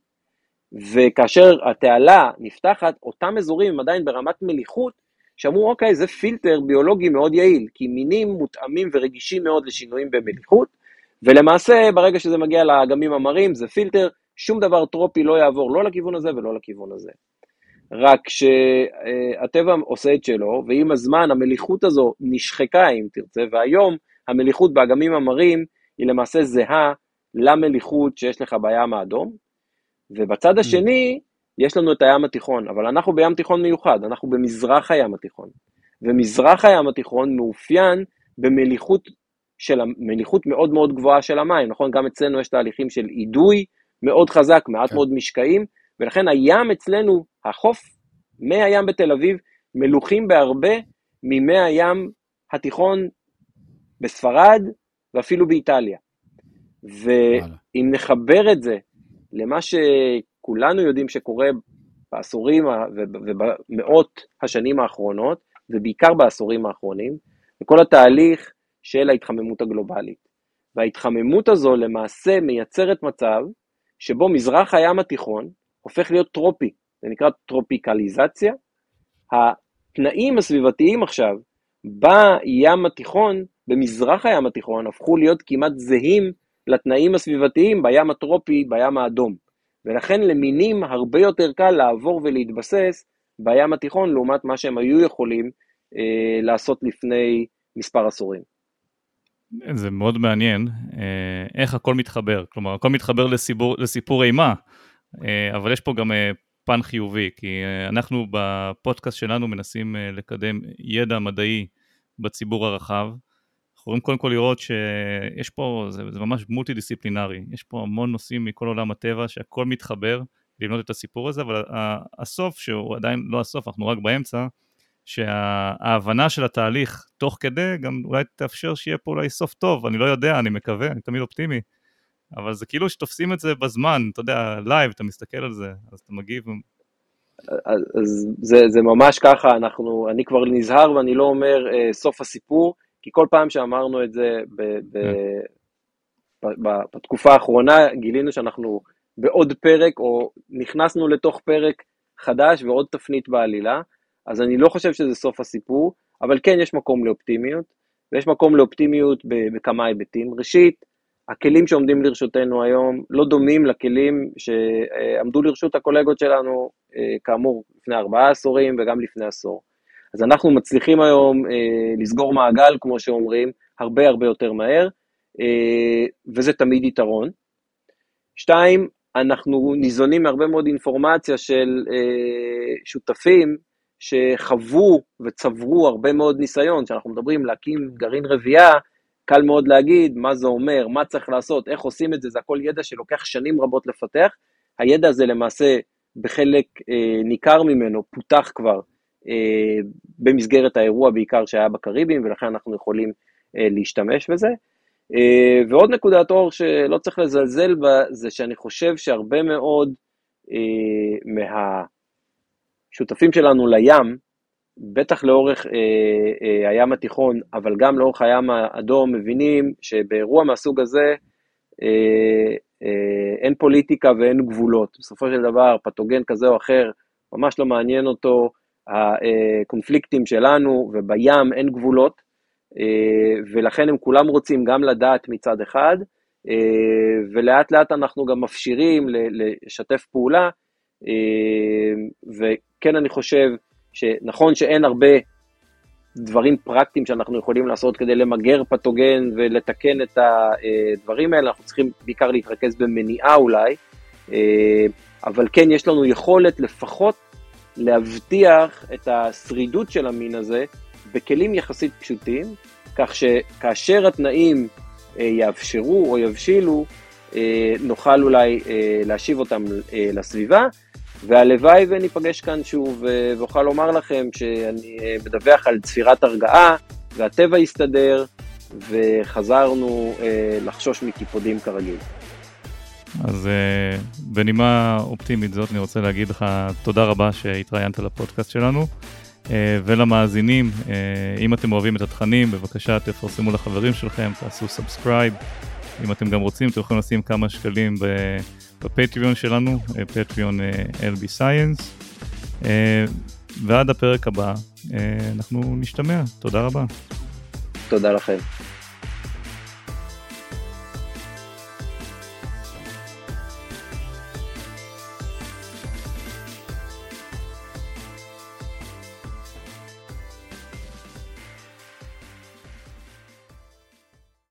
וכאשר התעלה נפתחת, אותם אזורים הם עדיין ברמת מליחות, שאמרו, אוקיי, זה פילטר ביולוגי מאוד יעיל, כי מינים מותאמים ורגישים מאוד לשינויים במליחות, ולמעשה, ברגע שזה מגיע לאגמים המרים, זה פילטר, שום דבר טרופי לא יעבור לא לכיוון הזה ולא לכיוון הזה. רק שהטבע עושה את שלו, ועם הזמן המליחות הזו נשחקה, אם תרצה, והיום המליחות באגמים המרים היא למעשה זהה למליחות שיש לך בים האדום, ובצד mm. השני יש לנו את הים התיכון, אבל אנחנו בים תיכון מיוחד, אנחנו במזרח הים התיכון, ומזרח הים התיכון מאופיין במליחות של מליחות מאוד מאוד גבוהה של המים, נכון? גם אצלנו יש תהליכים של אידוי מאוד חזק, מעט כן. מאוד משקעים, ולכן הים אצלנו, החוף, מי הים בתל אביב, מלוכים בהרבה ממי הים התיכון בספרד ואפילו באיטליה. ואם נחבר את זה למה שכולנו יודעים שקורה בעשורים ובמאות השנים האחרונות, ובעיקר בעשורים האחרונים, וכל התהליך של ההתחממות הגלובלית. וההתחממות הזו למעשה מייצרת מצב שבו מזרח הים התיכון הופך להיות טרופי, זה נקרא טרופיקליזציה. התנאים הסביבתיים עכשיו בים התיכון, במזרח הים התיכון, הפכו להיות כמעט זהים לתנאים הסביבתיים בים הטרופי, בים האדום. ולכן למינים הרבה יותר קל לעבור ולהתבסס בים התיכון לעומת מה שהם היו יכולים אה, לעשות לפני מספר עשורים. זה מאוד מעניין אה, איך הכל מתחבר, כלומר הכל מתחבר לסיפור, לסיפור אימה, אה, אבל יש פה גם אה, פן חיובי, כי אה, אנחנו בפודקאסט שלנו מנסים אה, לקדם ידע מדעי בציבור הרחב, יכולים קודם כל לראות שיש פה, זה, זה ממש מולטי דיסציפלינרי, יש פה המון נושאים מכל עולם הטבע שהכל מתחבר לבנות את הסיפור הזה, אבל הסוף, שהוא עדיין לא הסוף, אנחנו רק באמצע, שההבנה של התהליך תוך כדי גם אולי תאפשר שיהיה פה אולי סוף טוב, אני לא יודע, אני מקווה, אני תמיד אופטימי, אבל זה כאילו שתופסים את זה בזמן, אתה יודע, live, אתה מסתכל על זה, אז אתה מגיב. אז זה, זה ממש ככה, אנחנו, אני כבר נזהר ואני לא אומר אה, סוף הסיפור, כי כל פעם שאמרנו את זה ב, ב, כן. ב, בתקופה האחרונה, גילינו שאנחנו בעוד פרק, או נכנסנו לתוך פרק חדש ועוד תפנית בעלילה, אז אני לא חושב שזה סוף הסיפור, אבל כן יש מקום לאופטימיות, ויש מקום לאופטימיות בכמה היבטים. ראשית, הכלים שעומדים לרשותנו היום לא דומים לכלים שעמדו לרשות הקולגות שלנו, אה, כאמור, לפני ארבעה עשורים וגם לפני עשור. אז אנחנו מצליחים היום אה, לסגור מעגל, כמו שאומרים, הרבה הרבה יותר מהר, אה, וזה תמיד יתרון. שתיים, אנחנו ניזונים מהרבה מאוד אינפורמציה של אה, שותפים שחוו וצברו הרבה מאוד ניסיון, כשאנחנו מדברים להקים גרעין רבייה, קל מאוד להגיד מה זה אומר, מה צריך לעשות, איך עושים את זה, זה הכל ידע שלוקח שנים רבות לפתח. הידע הזה למעשה, בחלק אה, ניכר ממנו, פותח כבר במסגרת האירוע בעיקר שהיה בקריבים, ולכן אנחנו יכולים אה, להשתמש בזה. אה, ועוד נקודת אור שלא צריך לזלזל בה, זה שאני חושב שהרבה מאוד מהשותפים שלנו לים, בטח לאורך הים התיכון, אבל גם לאורך הים האדום, מבינים שבאירוע מהסוג הזה אין פוליטיקה ואין גבולות. בסופו של דבר, פתוגן כזה או אחר, ממש לא מעניין אותו הקונפליקטים שלנו, ובים אין גבולות, אה, ולכן הם כולם רוצים גם לדעת מצד אחד, אה, ולאט לאט אנחנו גם מפשירים לשתף פעולה, אה, וכן אני חושב שנכון שאין הרבה דברים פרקטיים שאנחנו יכולים לעשות כדי למגר פתוגן ולתקן את הדברים האלה, אנחנו צריכים בעיקר להתרכז במניעה אולי, אבל כן, יש לנו יכולת לפחות להבטיח את השרידות של המין הזה בכלים יחסית פשוטים, כך שכאשר התנאים יאפשרו או יבשילו, נוכל אולי להשיב אותם לסביבה, והלוואי וניפגש כאן שוב ואוכל לומר לכם שאני מדווח על צפירת הרגעה והטבע יסתדר וחזרנו לחשוש מקיפודים כרגיל. אז בנימה אופטימית זאת אני רוצה להגיד לך תודה רבה שהתראיינת לפודקאסט שלנו ולמאזינים, אם אתם אוהבים את התכנים בבקשה תפרסמו לחברים שלכם, תעשו subscribe, אם אתם גם רוצים אתם יכולים לשים כמה שקלים ב Patreon שלנו, Patreon LB Science. ועד הפרק הבא, אנחנו נשתמע. תודה רבה. תודה לכם.